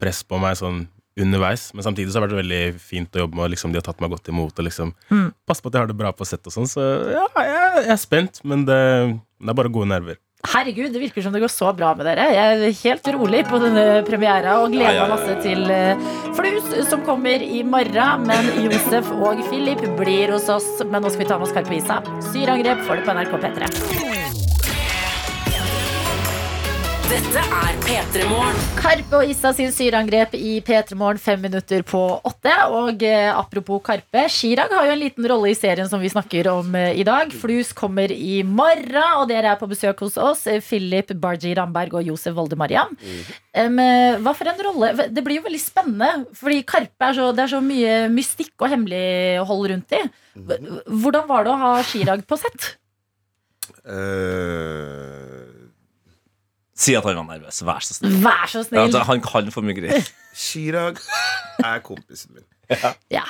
press på meg sånn underveis. Men samtidig så har det vært veldig fint å jobbe med, og liksom, de har tatt meg godt imot. Og liksom Mm. passe på at jeg har det bra på sett og sånn. Så ja, jeg, jeg er spent, men det, det er bare gode nerver. Herregud, det virker som det går så bra med dere. Jeg er helt rolig på denne premiera og gleder meg masse til eh, Flus, som kommer i morgen. Men Josef og Philip blir hos oss. Men nå skal vi ta med oss Karpe Isa. Syreangrep får du på NRK P3. Dette er P3 Morgen. Karpe og Issa sin syreangrep i P3 Morgen fem minutter på åtte. Og eh, apropos Karpe, Chirag har jo en liten rolle i serien som vi snakker om eh, i dag. Flus kommer i morgen, og dere er på besøk hos oss. eh, Philip Barji Ramberg og Josef Volde Mariam. Em, eh, hva for en rolle? Det blir jo veldig spennende, fordi Karpe er så, det er så mye mystikk og hemmelighold rundt i. Hvordan var det å ha Chirag på sett? Eh, Si at han var nervøs. Vær så snill. Vær så snill. Ja, han kan for mye greier. Chirag er kompisen min. Ja.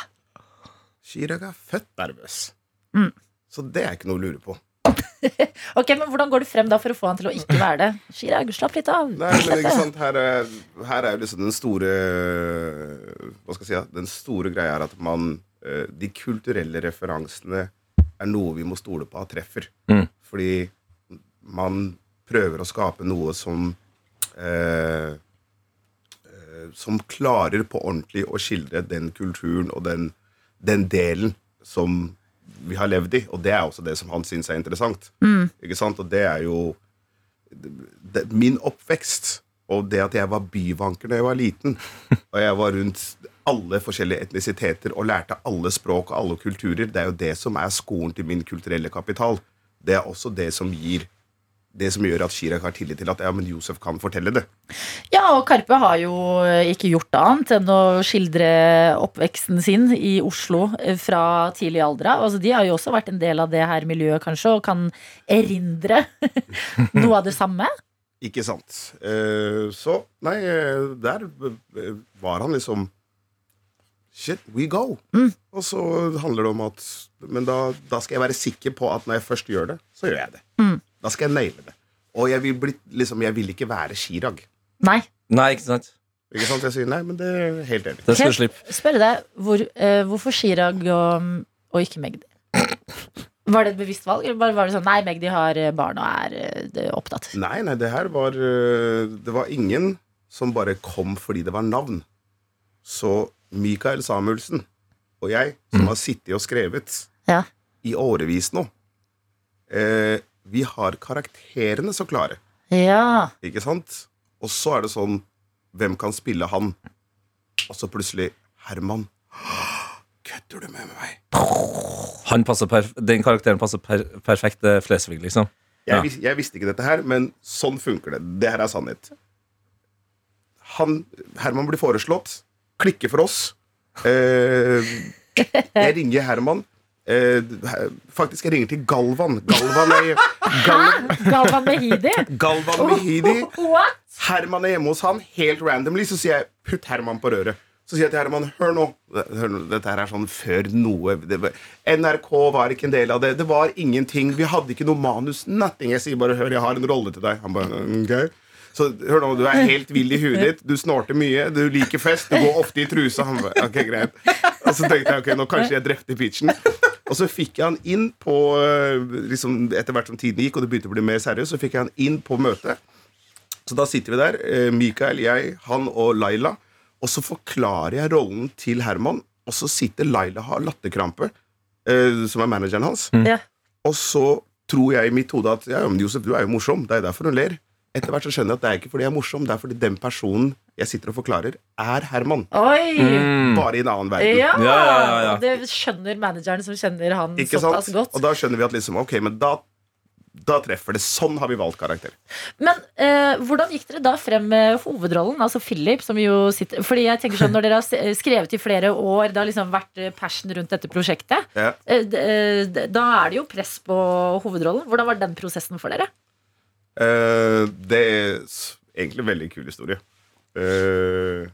Chirag er født nervøs. Mm. Så det er ikke noe å lure på. Ok, men Hvordan går du frem da for å få han til å ikke være det? Chirag, slapp litt av. Nei, men ikke sant, her er, her er jo liksom den store Hva skal jeg si, den store greia er at man eh, De kulturelle referansene er noe vi må stole på at treffer. Mm. Fordi man prøver å skape noe som eh, eh, Som klarer på ordentlig å skildre den kulturen og den, den delen som vi har levd i. Og det er også det som han syns er interessant. Mm. Ikke sant? Og det er jo det, min oppvekst og det at jeg var byvanker da jeg var liten, og jeg var rundt alle forskjellige etnisiteter og lærte alle språk og alle kulturer, det er jo det som er skolen til min kulturelle kapital. Det er også det som gir det som gjør at Chirag har tillit til at ja, men Josef kan fortelle det. Ja, og Karpe har jo ikke gjort annet enn å skildre oppveksten sin i Oslo eh, fra tidlig alder av. Altså, de har jo også vært en del av det her miljøet, kanskje, og kan erindre noe av det samme. Ikke sant. Eh, så nei, eh, der var han liksom Shit, we go. Og så handler det om at Men da, da skal jeg være sikker på at når jeg først gjør det, så gjør jeg det. Mm. Da skal jeg naile det. Og jeg vil, bli, liksom, jeg vil ikke være Chirag. Nei. Nei, ikke sant? Ikke sant? Jeg sier nei, men det er helt enig. Det skal du slippe. spørre deg, hvor, eh, hvorfor Chirag og, og ikke Magdi? Var det et bevisst valg, eller bare var det sånn nei, Magdi har eh, barn og er eh, det opptatt? Nei, nei, det her var øh, Det var ingen som bare kom fordi det var navn. Så Mikael Samuelsen og jeg, som har sittet og skrevet Ja. i årevis nå eh, Vi har karakterene så klare, Ja. ikke sant? Og så er det sånn Hvem kan spille han? Og så plutselig Herman. Kødder du med meg? Han passer perf den karakteren passer per perfekt til Flesvig, liksom. Jeg, Ja. vis, jeg visste ikke dette her, men sånn funker det. Det her er sannhet. Han, Herman blir foreslått. Klikker for oss. Eh, jeg ringer Herman. Eh, faktisk, jeg ringer til Galvan. Galvan er, Gal, Galvan Mehidi? Galvan Mehidi. What? Herman er hjemme hos han, helt randomly. Så sier jeg 'putt Herman på røret'. Så sier jeg til Herman 'hør nå'. Hør nå, Dette her er sånn før noe det, var- NRK var ikke en del av det. Det var ingenting. Vi hadde ikke noe manus. Nothing. Jeg sier bare 'hør, jeg har en rolle til deg'. Han bare ok Så hør nå, du er helt vill i huet ditt. Du snorter mye. Du liker fest. Du går ofte i trusa. Han bare, ok, greit Og så tenkte jeg ok, nå kanskje jeg drepte pitchen. Og så fikk jeg han inn på øh, liksom, Etter hvert som tiden gikk, og det begynte å bli mer seriøst, så fikk jeg han inn på møtet. Så da sitter vi der, eh, Mikael, jeg, han og Laila. Og så forklarer jeg rollen til Herman, og så sitter Laila og har latterkrampe, eh, som er manageren hans. Ja. Og så tror jeg i mitt hode at ja, men Josef, du er jo morsom. Det er derfor hun ler. Etter hvert så skjønner jeg at det er ikke fordi jeg er morsom, det er fordi den personen jeg sitter og forklarer, er Herman. Oi! Mm. Bare i en annen verden. Ja, Ja, ja, ja, ja. Det skjønner manageren som kjenner han Ikke såpass sant? godt. Og da skjønner vi at liksom, ok, men da, da treffer det. Sånn har vi valgt karakter. Men eh, hvordan gikk dere da frem med hovedrollen, altså Philip? Som jo sitter, fordi jeg tenker sånn, Når dere har skrevet i flere år, det har liksom vært eh, passion rundt dette prosjektet, Ja. eh, eh, da er det jo press på hovedrollen. Hvordan var den prosessen for dere? Eh, det er egentlig en veldig kul historie. Eh,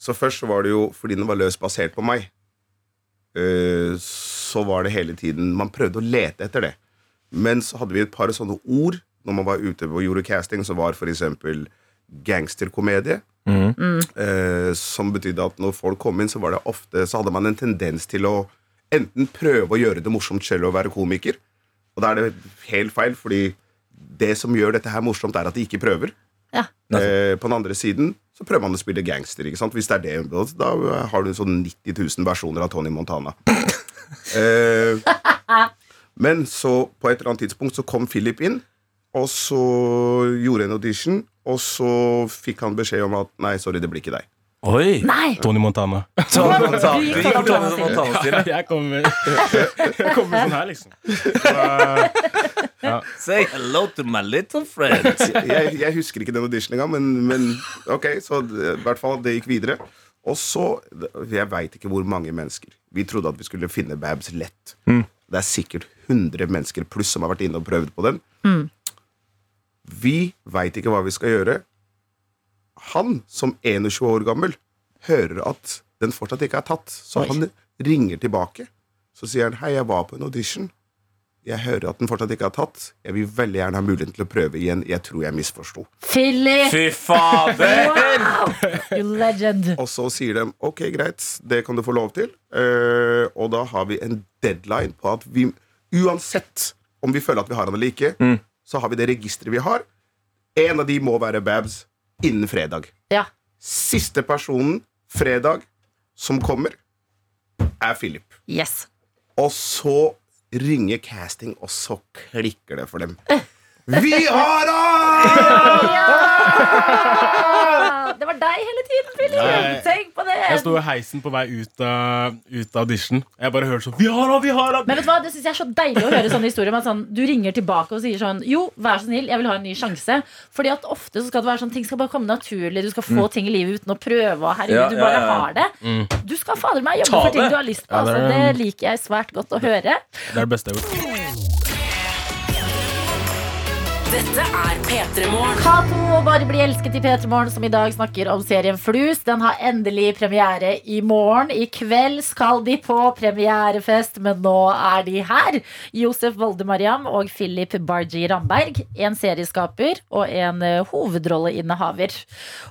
så først så var det jo fordi den var løst basert på meg. eh, så var det hele tiden Man prøvde å lete etter det. Men så hadde vi et par sånne ord når man var ute og gjorde casting, som var f.eks. gangsterkomedie. Eh, som betydde at når folk kom inn, så var det ofte Så hadde man en tendens til å enten prøve å gjøre det morsomt selv og være komiker. Og da er det helt feil, fordi det som gjør dette her morsomt, er at de ikke prøver. Ja. Eh, på den andre siden så prøver man å spille gangster. ikke sant? Hvis det er det, Da har du sånn 90 000 versjoner av Tony Montana. eh, men så på et eller annet tidspunkt så kom Philip inn, og så gjorde en audition, og så fikk han beskjed om at nei, sorry, det blir ikke deg. Oi! Nei! Tony Montana. Tony Montana. Du gikk Montana Tony Montana-stil. Ja, jeg kommer, jeg kom sånn her, liksom. Ja. Say hello to my little friend. jeg, jeg husker ikke den auditionen engang, men, men ok, så i hvert fall det gikk videre. Og så Jeg veit ikke hvor mange mennesker. Vi trodde at vi skulle finne Babs lett. Det er sikkert 100 mennesker pluss som har vært inne og prøvd på den. Vi veit ikke hva vi skal gjøre. Han, som 21 år gammel, hører at den fortsatt ikke er tatt. Så Oi. han ringer tilbake. Så sier han hei, jeg var på en audition. Jeg hører at den fortsatt ikke er tatt. Jeg vil veldig gjerne ha muligheten til å prøve igjen. Jeg tror jeg misforsto. Philip! Fy fader! Wow! You legend. Og så sier de ok, greit, det kan du få lov til. Uh, og da har vi en deadline på at vi uansett om vi føler at vi har han eller ikke, så har vi det registeret vi har. En av de må være Babs innen fredag. Ja. Siste personen fredag som kommer, er Philip. Yes. Og så ringer casting, og så klikker det for dem. Vi har han! Det var deg hele tiden, Philip. Tenk på det. Jeg sto i heisen på vei ut av, ut av audition. Jeg bare hørte sånn Vi har han! Vi har han! Men vet du hva, det synes jeg er så deilig å høre sånne historier. Men Sånn, du ringer tilbake og sier sånn Jo, vær så snill, jeg vil ha en ny sjanse. Fordi at ofte så skal det være sånn ting skal bare komme naturlig. Du skal få ting i livet uten å prøve. Og herregud, Ja, du bare ja. har det. Mm. Du skal fader meg jobbe Ta for ting det. du har lyst på. Ja, det altså, det liker jeg svært godt å høre. Det er det beste jeg har gjort. Dette er P3 Morgen. Cato og Bare bli elsket i P3 Morgen, som i dag snakker om serien Flus. Den har endelig premiere i morgen. I kveld skal de på premierefest, men nå er de her. Josef Voldemariam og Philip Barji Ramberg. En serieskaper og en eh, hovedrolleinnehaver.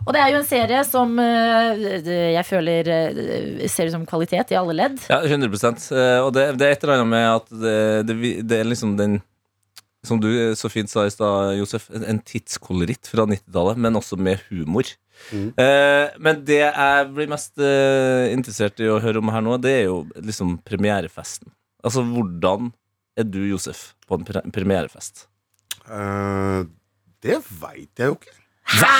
Og det er jo en serie som eh, jeg føler eh, ser ut som kvalitet i alle ledd. Ja, 100 Eh, Og det, det er et eller annet med at det, det, det er liksom den Som du så fint sa i stad, Josef, en, en tidskoloritt fra 90-tallet, men også med humor. Eh, men det jeg blir mest eh, interessert i å høre om her nå, det er jo liksom premierefesten. Altså, hvordan er du, Josef, på en pre premierefest? Eh, det veit jeg jo ikke. Hæ?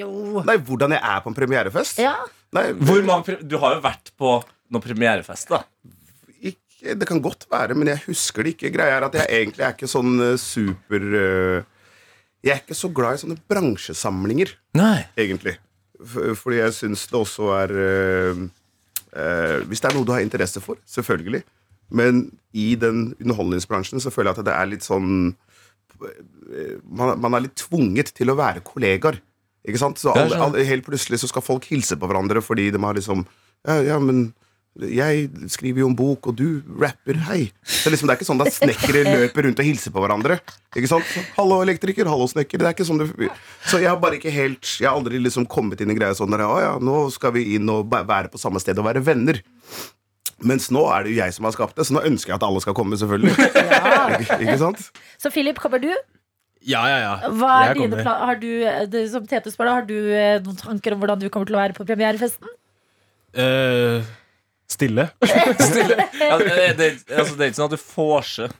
Jo. Nei, Hvordan jeg er på en premierefest? Ja. Nei, Hvor mange pre du har jo vært på noen premierefest, da. Det kan godt være, men jeg husker det ikke. Greia er at jeg egentlig er ikke sånn eh, super eh, Jeg er ikke så glad i sånne bransjesamlinger, Nei. egentlig. Fordi jeg syns det også er eh, Hvis det er noe du har interesse for, selvfølgelig. Men i den underholdningsbransjen så føler jeg at det er litt sånn man, man er litt tvunget til å være kollegaer. Ikke sant? Så all, all, helt plutselig så skal folk hilse på hverandre fordi de har liksom Ja, ja men jeg skriver jo en bok, og du rapper, hei. Så liksom, det er ikke sånn at snekkere løper rundt og hilser på hverandre. Ikke sant? Hallo, elektriker. Hallo, snekker. Det er ikke sånn det Så jeg har bare ikke helt Jeg har aldri liksom kommet inn i greia sånn der, Å ja, nå skal vi inn og være på samme sted og være venner. Mens nå er det jo jeg som har skapt det, så nå ønsker jeg at alle skal komme, selvfølgelig. ikke, ikke sant? Så Philip, kommer du? Ja, ja, ja. Hva er Jeg dine kommer. har du, det, som Tete spør, da, har du eh, noen tanker om hvordan du kommer til å være på premierefesten? Eh, stille. Stille. Ja, det, det, altså, det er ikke sånn at du vorser.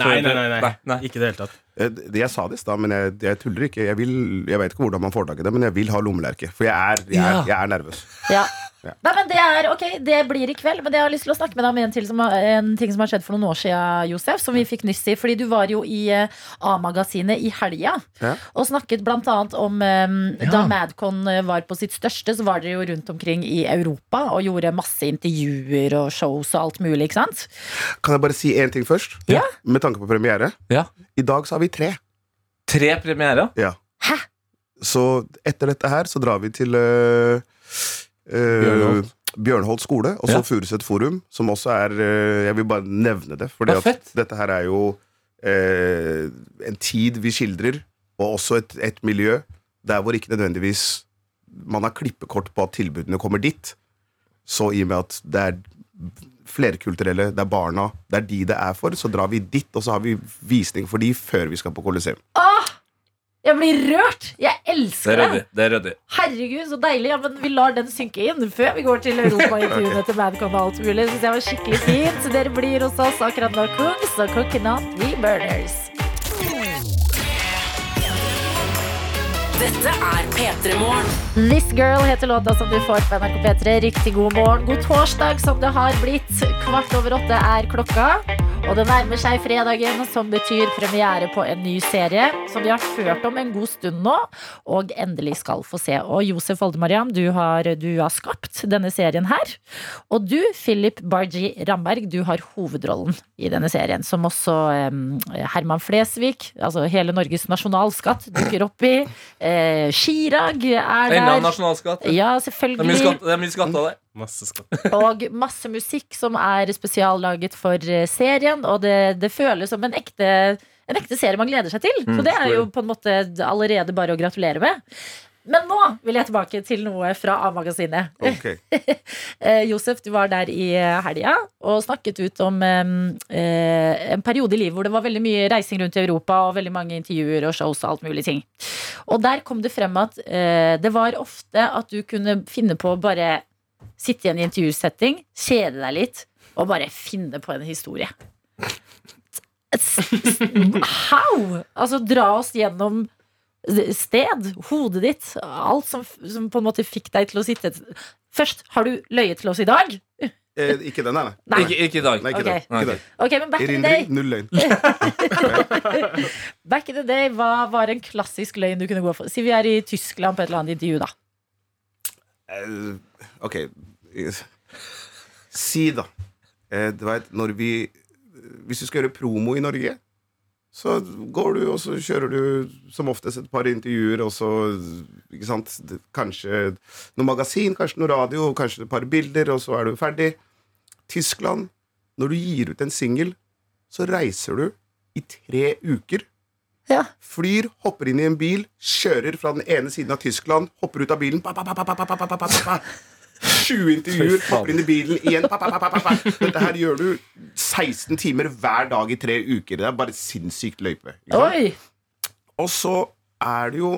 Nei, nei, nei, nei. Nei. Ikke i det hele tatt. Eh, Jeg sa det i stad, men jeg, jeg tuller ikke. Jeg, vil, jeg vet ikke hvordan man får tak i det, men jeg vil ha lommelerke. For jeg er, jeg er, Ja. jeg er nervøs. Ja. Ja. Nei, men det er, ok, det blir i kveld, men jeg har lyst til å snakke med deg om en, til som, en ting som har skjedd for noen år siden, Josef, som vi fikk nyss i. Fordi du var jo i eh, A-magasinet i helga Ja. og snakket annet om eh, Da Madcon eh, var på sitt største, så var dere jo rundt omkring i Europa og gjorde masse intervjuer og shows og alt mulig, ikke sant? Kan jeg bare si én ting først? Ja. Med tanke på premiere. Ja. I dag så har vi tre. Tre premierer. Ja. Hæ? Så etter dette her så drar vi til øh, Bjørnholt. Bjørnholt skole, og så Ja. Furuset forum, som også er øh, Jeg vil bare nevne det, fordi det at dette her er jo eh, en tid vi skildrer, og også et, et miljø der hvor ikke nødvendigvis man har klippekort på at tilbudene kommer dit. Så i og med at det er flerkulturelle, det er barna, det er de det er for, så drar vi dit, og så har vi visning for de før vi skal på Colosseum. Jeg blir rørt! Jeg elsker Det er det! Det er rødde. Herregud, så deilig. Ja, men vi lar den synke inn før vi går til europaintervjuene til Madcon og alt mulig. Synes jeg var skikkelig fint. Så dere blir hos oss akkurat nå, Kungs og Coconut Up Dette er P3 Morgen. This Girl heter låta som du får på NRK P3. Riktig god morgen. God torsdag som det har blitt. Kvart over åtte er klokka. Og det nærmer seg fredagen, som betyr premiere på en ny serie som vi har hørt om en god stund nå, og endelig skal få se. Og Josef Oldemariam, du du har skapt denne serien her. Og du, Philip Barji Ramberg, du har hovedrollen i denne serien, som også eh, Herman Flesvig, altså hele Norges nasjonalskatt, dukker opp i. Eh, Chirag er Enda en der. nasjonalskatt. Ja, Det er mye selvfølgelig. skatt, det er mye skatt av det. Masse skatt. Og masse musikk som er spesiallaget for eh, serien. Og det, det føles som en ekte, en ekte serie man gleder seg til. Så Mm, det er jo på en måte allerede bare å gratulere med. Men nå vil jeg tilbake til noe fra A-magasinet. Ok. Eh, Josef, du var der i eh, helga og snakket ut om eh, eh, en periode i livet hvor det var veldig mye reising rundt i Europa og veldig mange intervjuer og shows og alt mulig ting. Og der kom det frem at eh, det var ofte at du kunne finne på å bare sitte i en intervjusetting, kjede deg litt og bare finne på en historie. How? Altså dra oss gjennom sted, hodet ditt, alt som, som på en måte fikk deg til å sitte Først, har du løyet til oss i dag? Eh, ikke den, nei. Nei. Ikke, ikke i dag. Nei, ikke Ok. dag. Okay. Men back in the day null løgn. Back in the day, Hva var en klassisk løgn du kunne gå for? Si vi er i Tyskland på et eller annet intervju, da. Eh, ok Si da eh, Du veit, når vi Hvis du skal gjøre promo i Norge Så går du og så kjører du Som oftest et par intervjuer Og så, ikke sant Kanskje noe magasin, kanskje noe radio Kanskje et par bilder, og så er du ferdig Tyskland Når du gir ut en single Så reiser du i tre uker Ja. Flyr, hopper inn i en bil, kjører fra den ene siden av Tyskland, hopper ut av bilen ba, ba, pa, 20 intervjuer, hopper inn i bilen igjen pa, pa, pa, pa, pa, pa. Dette her gjør du 16 timer hver dag i tre uker. Det er bare sinnssykt løype. Oi! Og så er det jo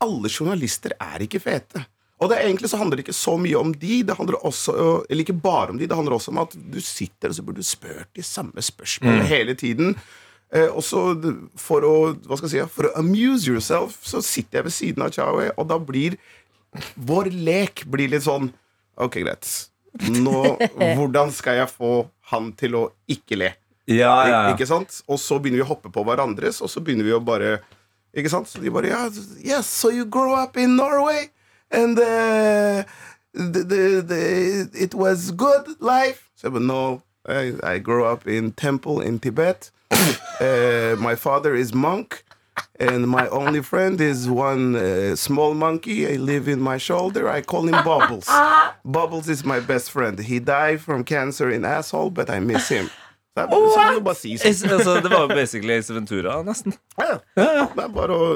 Alle journalister er ikke fete. Og det er egentlig så handler det ikke så mye om de, det handler også, eller ikke bare om de, det handler også om at du sitter og så burde du spurt de samme spørsmålene Mm. hele tiden. Eh, og så for å hva skal jeg si, for å amuse yourself, så sitter jeg ved siden av Chawe, og da blir vår lek blir litt sånn Ok, greit. Nå, hvordan skal jeg få han til å ikke le? Ja, ja. Ikke sant? Og så begynner vi å hoppe på hverandres, og så begynner vi å bare Ikke sant? Så de bare ja, Yes, so you grow up in Norway, and uh, the, the, the, it was good life. So I said, no, I, I grow up in temple in Tibet. Uh, my father is monk. And my only friend is one uh, small monkey. I live in my shoulder. I call him Bubbles. Bubbles is my best friend. He died from cancer in asshole, but I miss him. Det, er bare, kan bare si sånn. Altså, det var jo basically Ace Ventura, nesten. Ja, ja. Det er bare å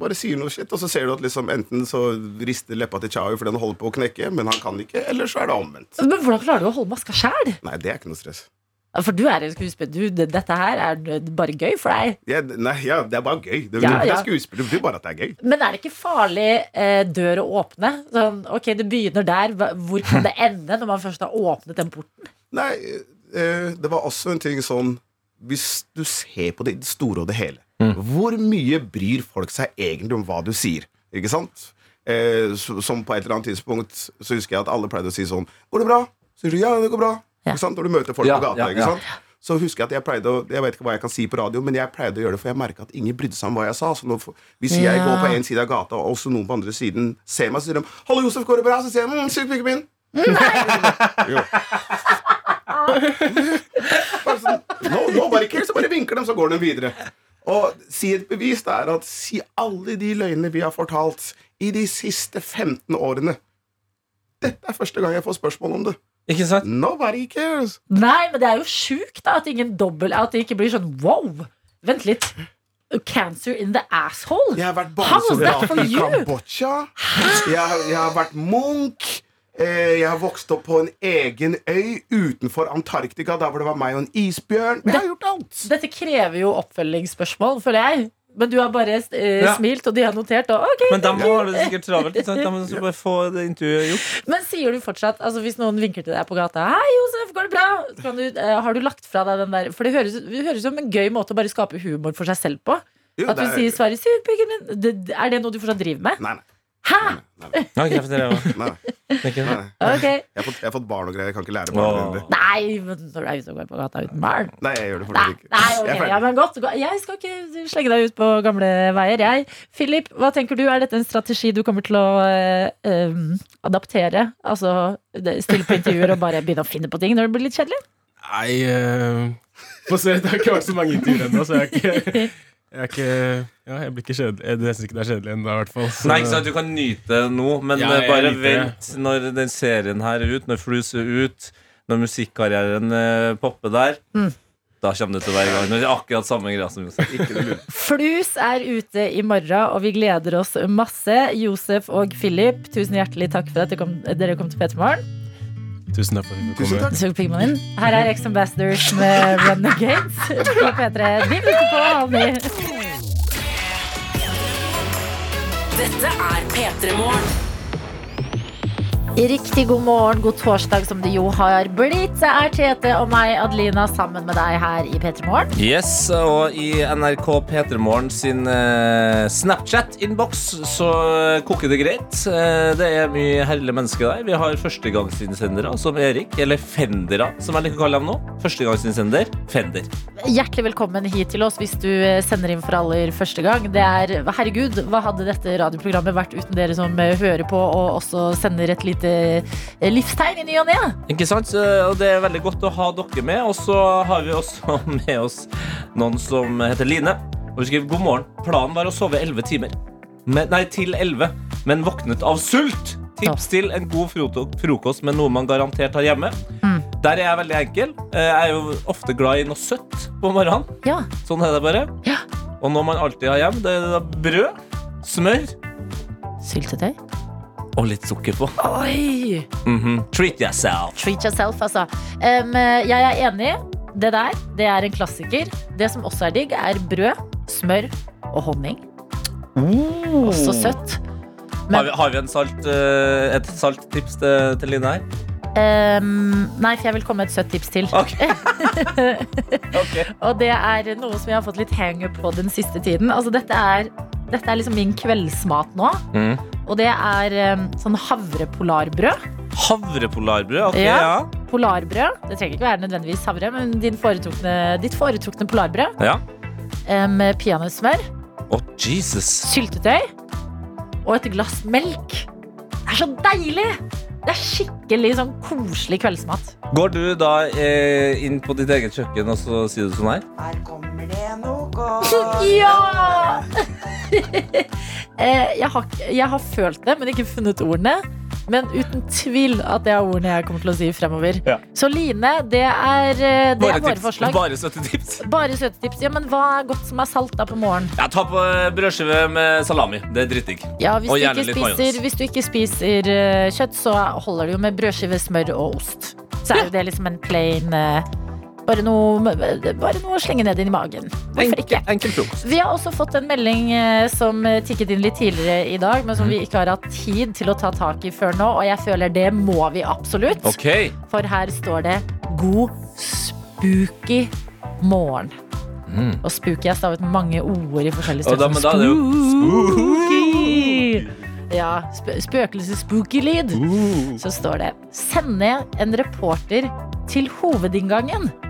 bare sier noe shit, og så ser du at liksom enten så rister leppa til Chau fordi han holder på å knekke, men han kan ikke, eller så er det omvendt. Men hvordan klarer du å holde maska sjæl? Nei, det er ikke noe stress. For du er en skuespiller. Du, dette her er bare gøy for deg. Ja, nei, ja, det er bare gøy. Det, Ja, det ja. er skuespiller, det betyr bare at det er gøy. Men er det ikke farlig eh, dør å åpne? Sånn, ok, Det begynner der. Hvor kan det ende når man først har åpnet den porten? Nei, eh, det var også en ting sånn Hvis du ser på det store og det hele, hvor mye bryr folk seg egentlig om hva du sier? Ikke sant? Eh, så- som på et eller annet tidspunkt så husker jeg at alle pleide å si sånn Går det bra? Så sier du ja, det går bra. Ikke sant? Når du møter folk Ja, på gata. ja, ikke ja. sant? Så husker jeg at jeg pleide å Jeg vet ikke hva jeg kan si på radio, men jeg pleide å gjøre det, for jeg merka at ingen brydde seg om hva jeg sa. Så nå, hvis jeg går på en side av gata, og også noen på andre siden ser meg, så sier de 'Hallo, Josef, går det bra?' Så sier jeg mm, pikken min'. Nei! Bare sånn, no, nobody cares, så bare vinker de, så går de videre. Og si et bevis det er at si alle de løgnene vi har fortalt i de siste 15 årene. Dette er første gang jeg får spørsmål om det. Ikke sant? Nobody cares. Nei, men det er jo sjukt da, at ingen dobbelt, At det ikke blir sånn wow! Vent litt. Cancer in the asshole? Jeg har vært barnesoldat i? Kambodsja. Jeg, har- jeg har vært munk. Eh, Jeg har vokst opp på en egen øy utenfor Antarktika, der hvor det var meg og en isbjørn. Jeg har gjort alt. Dette krever jo oppfølgingsspørsmål, føler jeg. Men du har bare eh, Ja. smilt, og de har notert. Og, okay, Men de må har det sikkert travelt. sant? De må bare få det intervjuet gjort. Men sier du fortsatt altså Hvis noen vinker til deg på gata Hei, Josef, går det bra? Kan du, uh, har du lagt fra deg den der For det høres, det høres som en gøy måte å bare skape humor for seg selv på. Jo, At du er- sier 'Sverige, sier pikken din'. Er det noe du fortsatt driver med? Nei, nei. Hæ? Jeg nei, nei, nei. Ok. Jeg, har fått, jeg har fått barn og greier. Jeg kan ikke lære barn det. Nei, men når du er ute og går på gata uten barn Nei, jeg gjør det Nei, fortsatt ikke. nei Jeg er ja, godt Jeg skal ikke slenge deg ut på gamle veier jeg. Philip, hva tenker du? Er dette en strategi du kommer til å eh, adaptere? Altså stille på intervjuer og bare begynne å finne på ting når det blir litt kjedelig? Nei eh, Få se, det har ikke vært så mange intervjuer ennå, så jeg har ikke jeg er ikke Ja, jeg blir ikke kjedelig. Jeg syns ikke det er kjedelig ennå, i hvert fall. så- Nei, ikke sant, Du kan nyte noe, nå, men Ja, eh, bare det. vent når den serien her er ut, når Flus er ut, når musikkarrieren eh, popper der. Mm. Da kommer det til å være i gang. Når det er akkurat samme greia som Josef. Ikke. Flus er ute i morgen, og vi gleder oss masse. Josef og Philip, tusen hjertelig takk for at dere kom til P3 Morgen. Tusen takk for at du Tusen kom. takk. Så. Her er Ex Ambassadors med Renegades på P3. Vi lytter på, Hanni. Dette er P3 Morgen. Riktig god morgen, god torsdag som det jo har blitt. Det er Tete og meg, Adelina, sammen med deg her i P3 Morgen. Yes, og i NRK P3morgen sin eh, Snapchat-innboks så koker det greit. Eh, det er mye herlige mennesker der. Vi har førstegangsinnsendere som Erik, eller Fendera som jeg liker å kalle dem nå. Førstegangsinnsender, Fender. Hjertelig velkommen hit til oss hvis du eh, sender inn for aller første gang. Det er, herregud, hva hadde dette radioprogrammet vært uten dere som hører på og også sender et lite livstegn i ny og ne? Ikke sant? Så- Og det er veldig godt å ha dere med. Og så har vi også med oss noen som heter Line. Og hun skriver god morgen. Planen var å sove 11 timer. Men, nei, til 11, men våknet av sult. Tips til en god frokost med noe man garantert har hjemme. Mm. Der er jeg veldig enkel. Eh, Jeg er jo ofte glad i noe søtt på morgenen. Ja. Sånn er det bare. Ja. Og noe man alltid har hjemme, det er brød, smør Syltetøy? Og litt sukker på. Oi! Mhm. Treat yourself. Treat yourself, altså. Um, jeg er enig. Det der, det er en klassiker. Det som også er digg, er brød, smør og honning. Også søtt. Har vi, har vi en salt, uh, et salttips til, til Line her? Um, nei, for jeg vil komme med et søtt tips til. Ok. Og det er noe som jeg har fått litt hangup på den siste tiden. Altså, dette er, dette er liksom min kveldsmat nå. Mm. Og det er em, sånn havrepolarbrød. Havrepolarbrød? Ok, Ja. ja. Polarbrød. Det trenger ikke være nødvendigvis havre, men din foretrukne, ditt foretrukne polarbrød. ja. Em, Peanøttsmør, Å, Jesus. syltetøy og et glass melk. Det er så deilig! Det er skikkelig sånn koselig kveldsmat. Går du da eh, inn på ditt eget kjøkken og så sier du sånn her? Ja! Eh, jeg, har, jeg har følt det, men ikke funnet ordene. Men uten tvil at det er ordene jeg kommer til å si fremover. Ja. Så Line, det er, eh, det er våre tips. forslag. Bare søte tips. Bare søte tips. Ja, men hva er godt som er salt da på morgenen? Ja, ta på brødskive med salami. Det er drittdigg. Ja, hvis, Og du ikke spiser, hvis du ikke spiser eh, kjøtt, så holder det jo med brødskive, smør og ost. Så er jo det liksom en plain eh, bare, noe, bare noe å slenge ned inn i magen. Hvorfor ikke? Enkel enkel Vi har også fått en melding eh, som eh, tikket inn litt tidligere i dag, men som vi ikke har hatt tid til å ta tak i før nå, og jeg føler det må vi absolutt. Okay. For her står det 'God spooky morgen'. Mm. Og spooky er stavet mange ord i forskjellige steder da- da jo Spooky! Ja, sp spøkelse-spooky lyd. Så står det 'Sende en reporter til hovedinngangen'.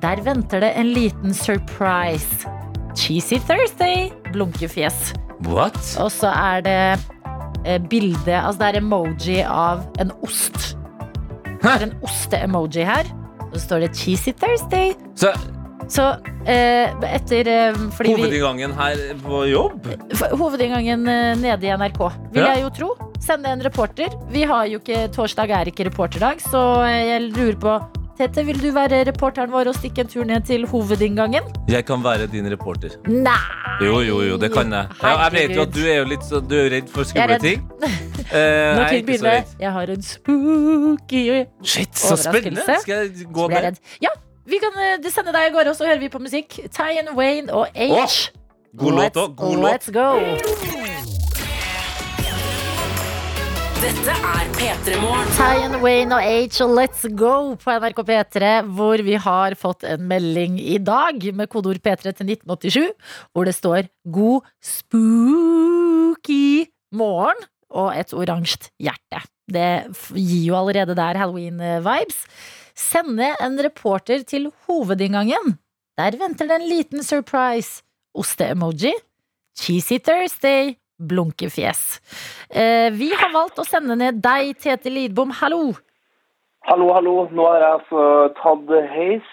Der venter det en liten surprise. Cheesy Thursday. Blunkefjes. What? Og så er det eh, bilde Altså det er emoji av en ost. Det er en oste-emoji her. Og så står det Cheesy Thursday. Så Så eh, etter eh, hovedinngangen her på jobb? Hovedinngangen eh, nede i NRK, vil Ja. jeg jo tro. Sende en reporter. Vi har jo ikke, Torsdag er ikke reporterdag, så jeg lurer på Tete, vil du være reporteren vår og stikke en tur ned til hovedinngangen? Jeg kan være din reporter. Nei! Jo, jo, jo, det kan jeg. Ja, jeg vet jo at du er jo litt så, du er jo redd for skumle ting. Eh, Når ting begynner. Jeg har en spooky Shit, så spennende! Skal jeg gå der? Ja, vi kan eh, sende deg av gårde, og så hører vi på musikk. Ty and Wayne og H. Oh, god låt òg. god låt. Let's go. Dette er P3 Morgen. Tyan Wayne og H og Let's Go på NRK P3, hvor vi har fått en melding i dag med kodeord P3 til 1987, hvor det står 'God spooky morgen' og et oransje hjerte. Det gir jo allerede der halloween-vibes. Sende en reporter til hovedinngangen. Der venter det en liten surprise. Oste-emoji. Cheesy Thursday. Blunkefjes. Eh, vi har valgt å sende ned deg, Tete Lidbom. Hallo! Hallo, hallo. Nå har jeg altså tatt heis,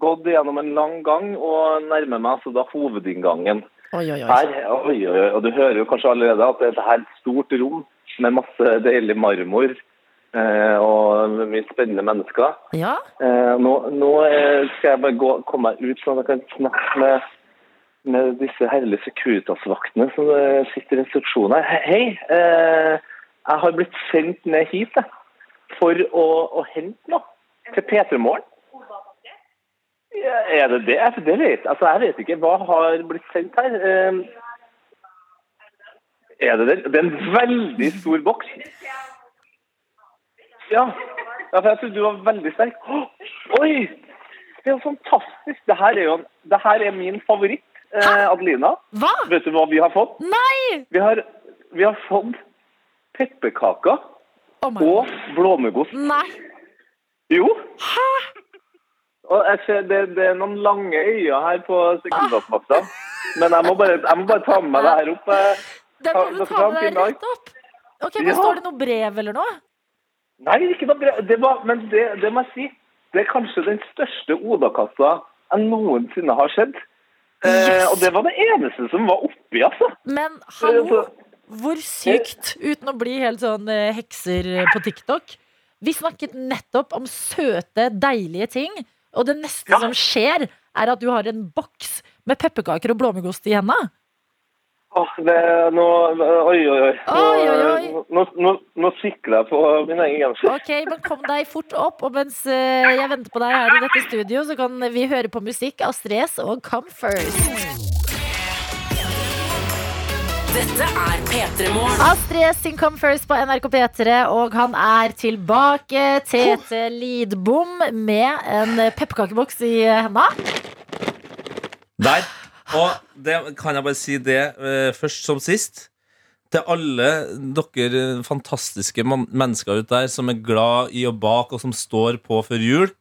gått gjennom en lang gang og nærmer meg altså da hovedinngangen. Oi, oi, oi. Her, oi, oi. Og du hører jo kanskje allerede at det er et helt stort rom med masse deilig marmor eh, og mye spennende mennesker. Ja? Eh, nå nå skal jeg bare gå, komme meg ut sånn at jeg kan snakke med, med disse herlige Securitas-vaktene som eh, sitter i instruksjonen her. Hei, eh, jeg har blitt sendt ned hit jeg, for å, å hente noe til P3 Morgen. Ja, Er det det? Det vet, altså, jeg vet ikke. Hva har blitt sendt her? Eh, er det det? Det er en veldig stor boks. Ja. ja, for jeg trodde du var veldig sterk. Oh, Oi! Det er jo fantastisk. Det her er jo det her er min favoritt, eh, Adelina. Hva? Vet du hva vi har fått? Nei! Vi har, vi har fått pepperkaker og blåmuggost. Nei. Jo. Og jeg ser det, det er noen lange øyne her på sekundasmakta. Men jeg må, bare, jeg må bare ta med meg det her opp. eh. Ha- må du ta med deg rett opp. Ok, men Ja. Står det noe brev eller noe? Nei, ikke noe brev. Det var, men det, det må jeg si. Det er kanskje den største Oda-kassa jeg noensinne har sett. Eh, og det var det eneste som var oppi, altså. Men hallo, hvor sykt, uten å bli helt sånn eh, hekser på TikTok. Vi snakket nettopp om søte, deilige ting, og det neste som skjer, er at du har en boks med pepperkaker og blåmuggost i henda. Åh, det, nå, oi, oi, oi. Oi, oi, oi. nå, nå, nå sikler jeg på min egen genser. Ok, men kom deg fort opp, og mens eh, jeg venter på deg her i dette studio, så kan vi høre på musikk Astrid S og Come First. Dette er P3 Morgen. Astrid sin Come First på NRK P3, og han er tilbake. Tete Lidbom med en pepperkakeboks i henda. Der. Og det kan jeg bare si det eh, først som sist. Til alle dere fantastiske mennesker ut der som er glad i å bake, og som står på før jul.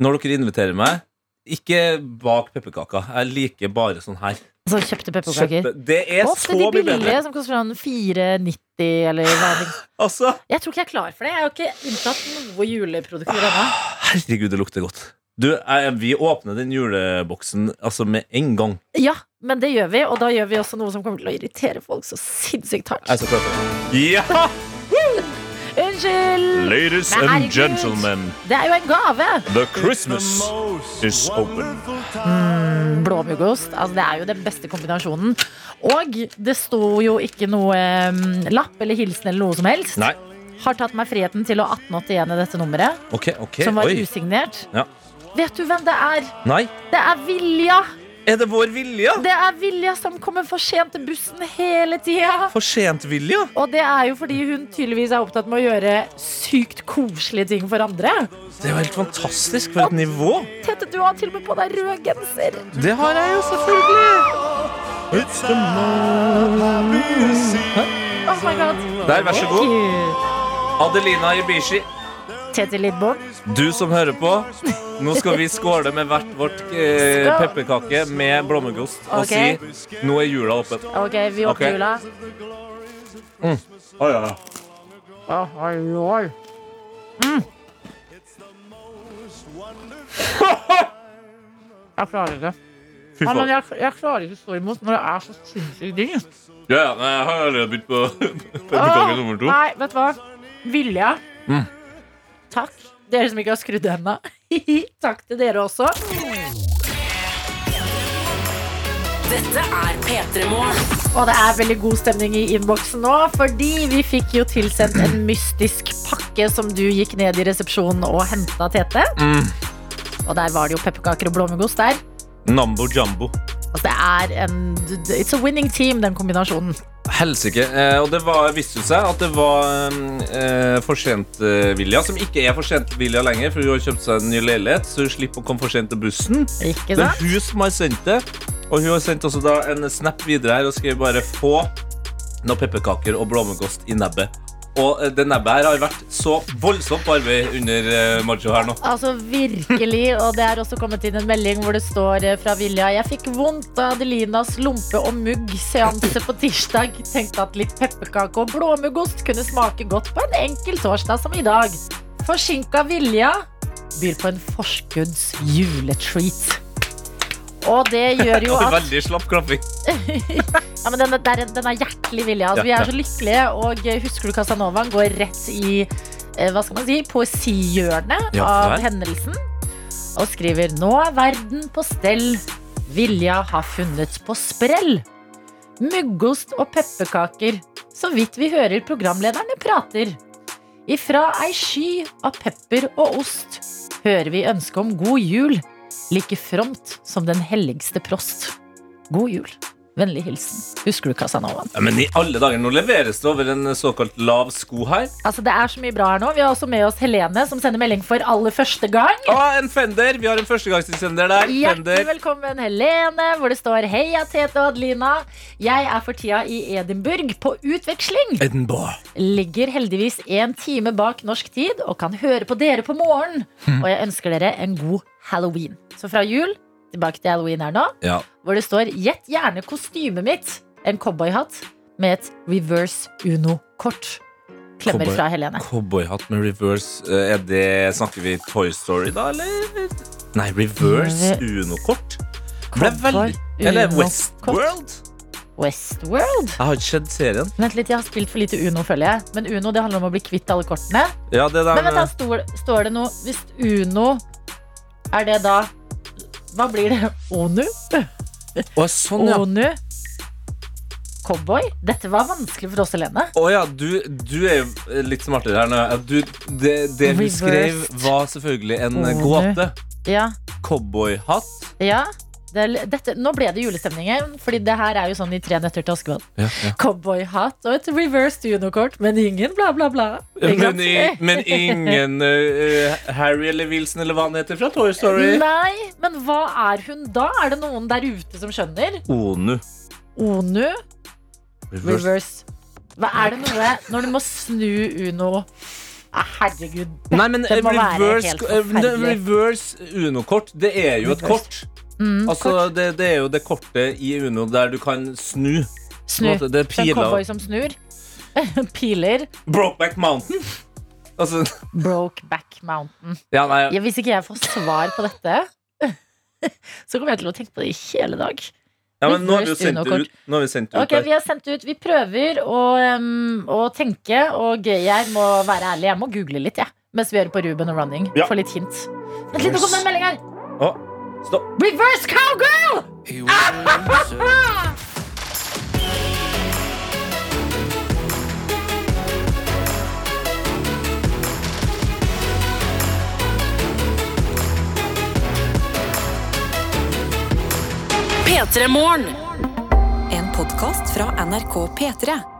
Når dere inviterer meg, ikke bak pepperkaker. Jeg liker bare sånn her. Så kjøpte pepperkaker. Det er Ofte så mye bedre. billige som koster sånn 4,90 eller hva det Altså, Jeg tror ikke jeg er klar for det. Jeg har ikke inntatt noe juleprodukter ennå. herregud, det lukter godt. Du, vi åpner den juleboksen altså med en gang. Ja, men det gjør vi, og da gjør vi også noe som kommer til å irritere folk så sinnssykt hardt. Jeg klar. Ja! Unnskyld! Ladies Nei, and gentlemen, Det er jo en gave! the Christmas is open. Mm, Blåmuggost. Altså, det er jo den beste kombinasjonen. Og det sto jo ikke noe um, lapp eller hilsen eller noe som helst. Nei. Har tatt meg friheten til å 1881 i dette nummeret, okay, okay. som var Oi. usignert. Ja. Vet du hvem det er? Nei. Det er Vilja! Er det vår Vilja? Det er Vilja som kommer for sent til bussen hele tida. For sent Vilja? Og det er jo fordi hun tydeligvis er opptatt med å gjøre sykt koselige ting for andre. Det er jo helt fantastisk. For et nivå. Tete, du har til og med på deg rød genser. Det har jeg jo selvfølgelig. It's the Oh my god. Der, vær så god. Adelina Ibishi, Tete Lidbom. du som hører på. Nå skal vi skåle med hvert vårt eh, pepperkake med blåmuggost og Ok. si nå er jula åpen. Ok, vi åpner okay. jula. Mm. Oi, ja. Å. Mm. Jeg klarer. Fy Ja, men jeg, jeg klarer ikke å stå imot når det er så sinnssykt digg. Ja, jeg har allerede begynt på pepperkake nummer to. Nei, vet du hva? Vilja. Mm. Takk. Dere som ikke har skrudd ennå. Takk til dere også. Dette er P3 Morgen. Og det er veldig god stemning i innboksen nå, fordi vi fikk jo tilsendt en mystisk pakke som du gikk ned i resepsjonen og henta, Tete. Mm. Og der var det jo pepperkaker og blåmuggost der. Nambo jumbo. Altså, det er en It's a winning team, den kombinasjonen. Helsike. Eh, og det var, viste seg at det var eh, for sent-Vilja, som ikke er for sent-Vilja lenger, for hun har kjøpt seg en ny leilighet, så hun slipper å komme for sent til bussen. Ikke Det er hun som har sendt det. Og hun har sendt også da en snap videre her og skrev bare 'få noen pepperkaker og blåmuggost i nebbet'. Og eh, det nebbet her har vært så voldsomt arbeid under eh, Macho her nå. Altså virkelig, og det er også kommet inn en melding hvor det står eh, fra Vilja Jeg fikk vondt av Adelinas lompe- og mugg-seanse på tirsdag. Tenkte at litt pepperkake og blåmuggost kunne smake godt på en enkel torsdag som i dag. Forsinka Vilja byr på en forskudds juletreat. Og det gjør jo at veldig slapp klapping. ja, men den, er- den, er- er hjertelig vilje. Altså, vi er så lykkelige. Og eh, husker du Casanovaen går rett i eh, hva skal man si, poesihjørnet av hendelsen. Og skriver Nå er verden på stell. Vilja har funnet på sprell. Muggost og pepperkaker. Så vidt vi hører programlederne prater. Ifra ei sky av pepper og ost hører vi ønske om god jul. Like fromt som den helligste prost. God jul. Vennlig hilsen. Husker du Casanovaen? Ja, men i alle dager, nå leveres det over en såkalt lav sko her. Altså, det er så mye bra her nå. Vi har også med oss Helene, som sender melding for aller første gang. Å, en Fender! Vi har en førstegangsinnsender der. Hjertelig Fender. velkommen, Helene, hvor det står Heia Tete og Adelina. Jeg er for tida i Edinburgh på utveksling. Edinburgh. Ligger heldigvis en time bak norsk tid og kan høre på dere på morgen. Og jeg ønsker dere en god halloween. Så fra jul tilbake til halloween her nå, Ja. hvor det står Gjett gjerne kostymet mitt. En cowboyhatt med et reverse Uno-kort. Klemmer Cowboy- fra Helene. Cowboyhatt med reverse. Eh, Er det, snakker vi Toy Story, da, eller? Nei, reverse Uno-kort. Ble Cowboy veldig Eller Uno-kort. Westworld? Westworld? Jeg har ikke sett serien. Vent litt, jeg har spilt for lite Uno, føler jeg. Men Uno det handler om å bli kvitt alle kortene. Ja, det der Men vent da, med står, står det noe Hvis Uno er det da Hva blir det? Onu? Å, sånn, ja. Onu? Cowboy? Dette var vanskelig for oss, Helene. Å ja, du, du er jo litt smartere her nå. Du, det det hun skrev, var selvfølgelig en Onu. gåte. Ja. Cowboyhatt. ja. Det, dette, nå ble det julestemning her, Fordi det her er jo sånn i Tre nøtter til Askepott. Ja, ja. Cowboyhatt og et reversed Uno-kort, men ingen bla, bla, bla. Men, i, men ingen uh, Harry eller Wilson eller hva han heter fra Toy Story. Nei, men hva er hun da? Er det noen der ute som skjønner? Onu. Onu? Reverse. Reverse. Hva er det noe Når du må snu Uno ah, Herregud. Nei, men reverse, eh, reverse Uno-kort, det er jo et kort. Mm, Altså, det, det er jo det kortet i Uno der du kan snu. Snu. Måte, Det er En piler. cowboy som snur. Piler. Brokeback Mountain. Altså, Brokeback Mountain. ja, nei, Ja, hvis ikke jeg får svar på dette, så kommer jeg til å tenke på det i hele dag. ja, men nå har vi jo sendt det ut. Nå har vi sendt ut Ok. Vi har sendt ut, vi prøver å, um, å tenke, og jeg må være ærlig, jeg må google litt, jeg. Mens vi hører på Ruben og Running. Ja. Få litt hint. Vent litt, nå kommer det en melding her! Å, stopp. Reverse cowgirl! P3 Morgen. En podkast fra NRK P3.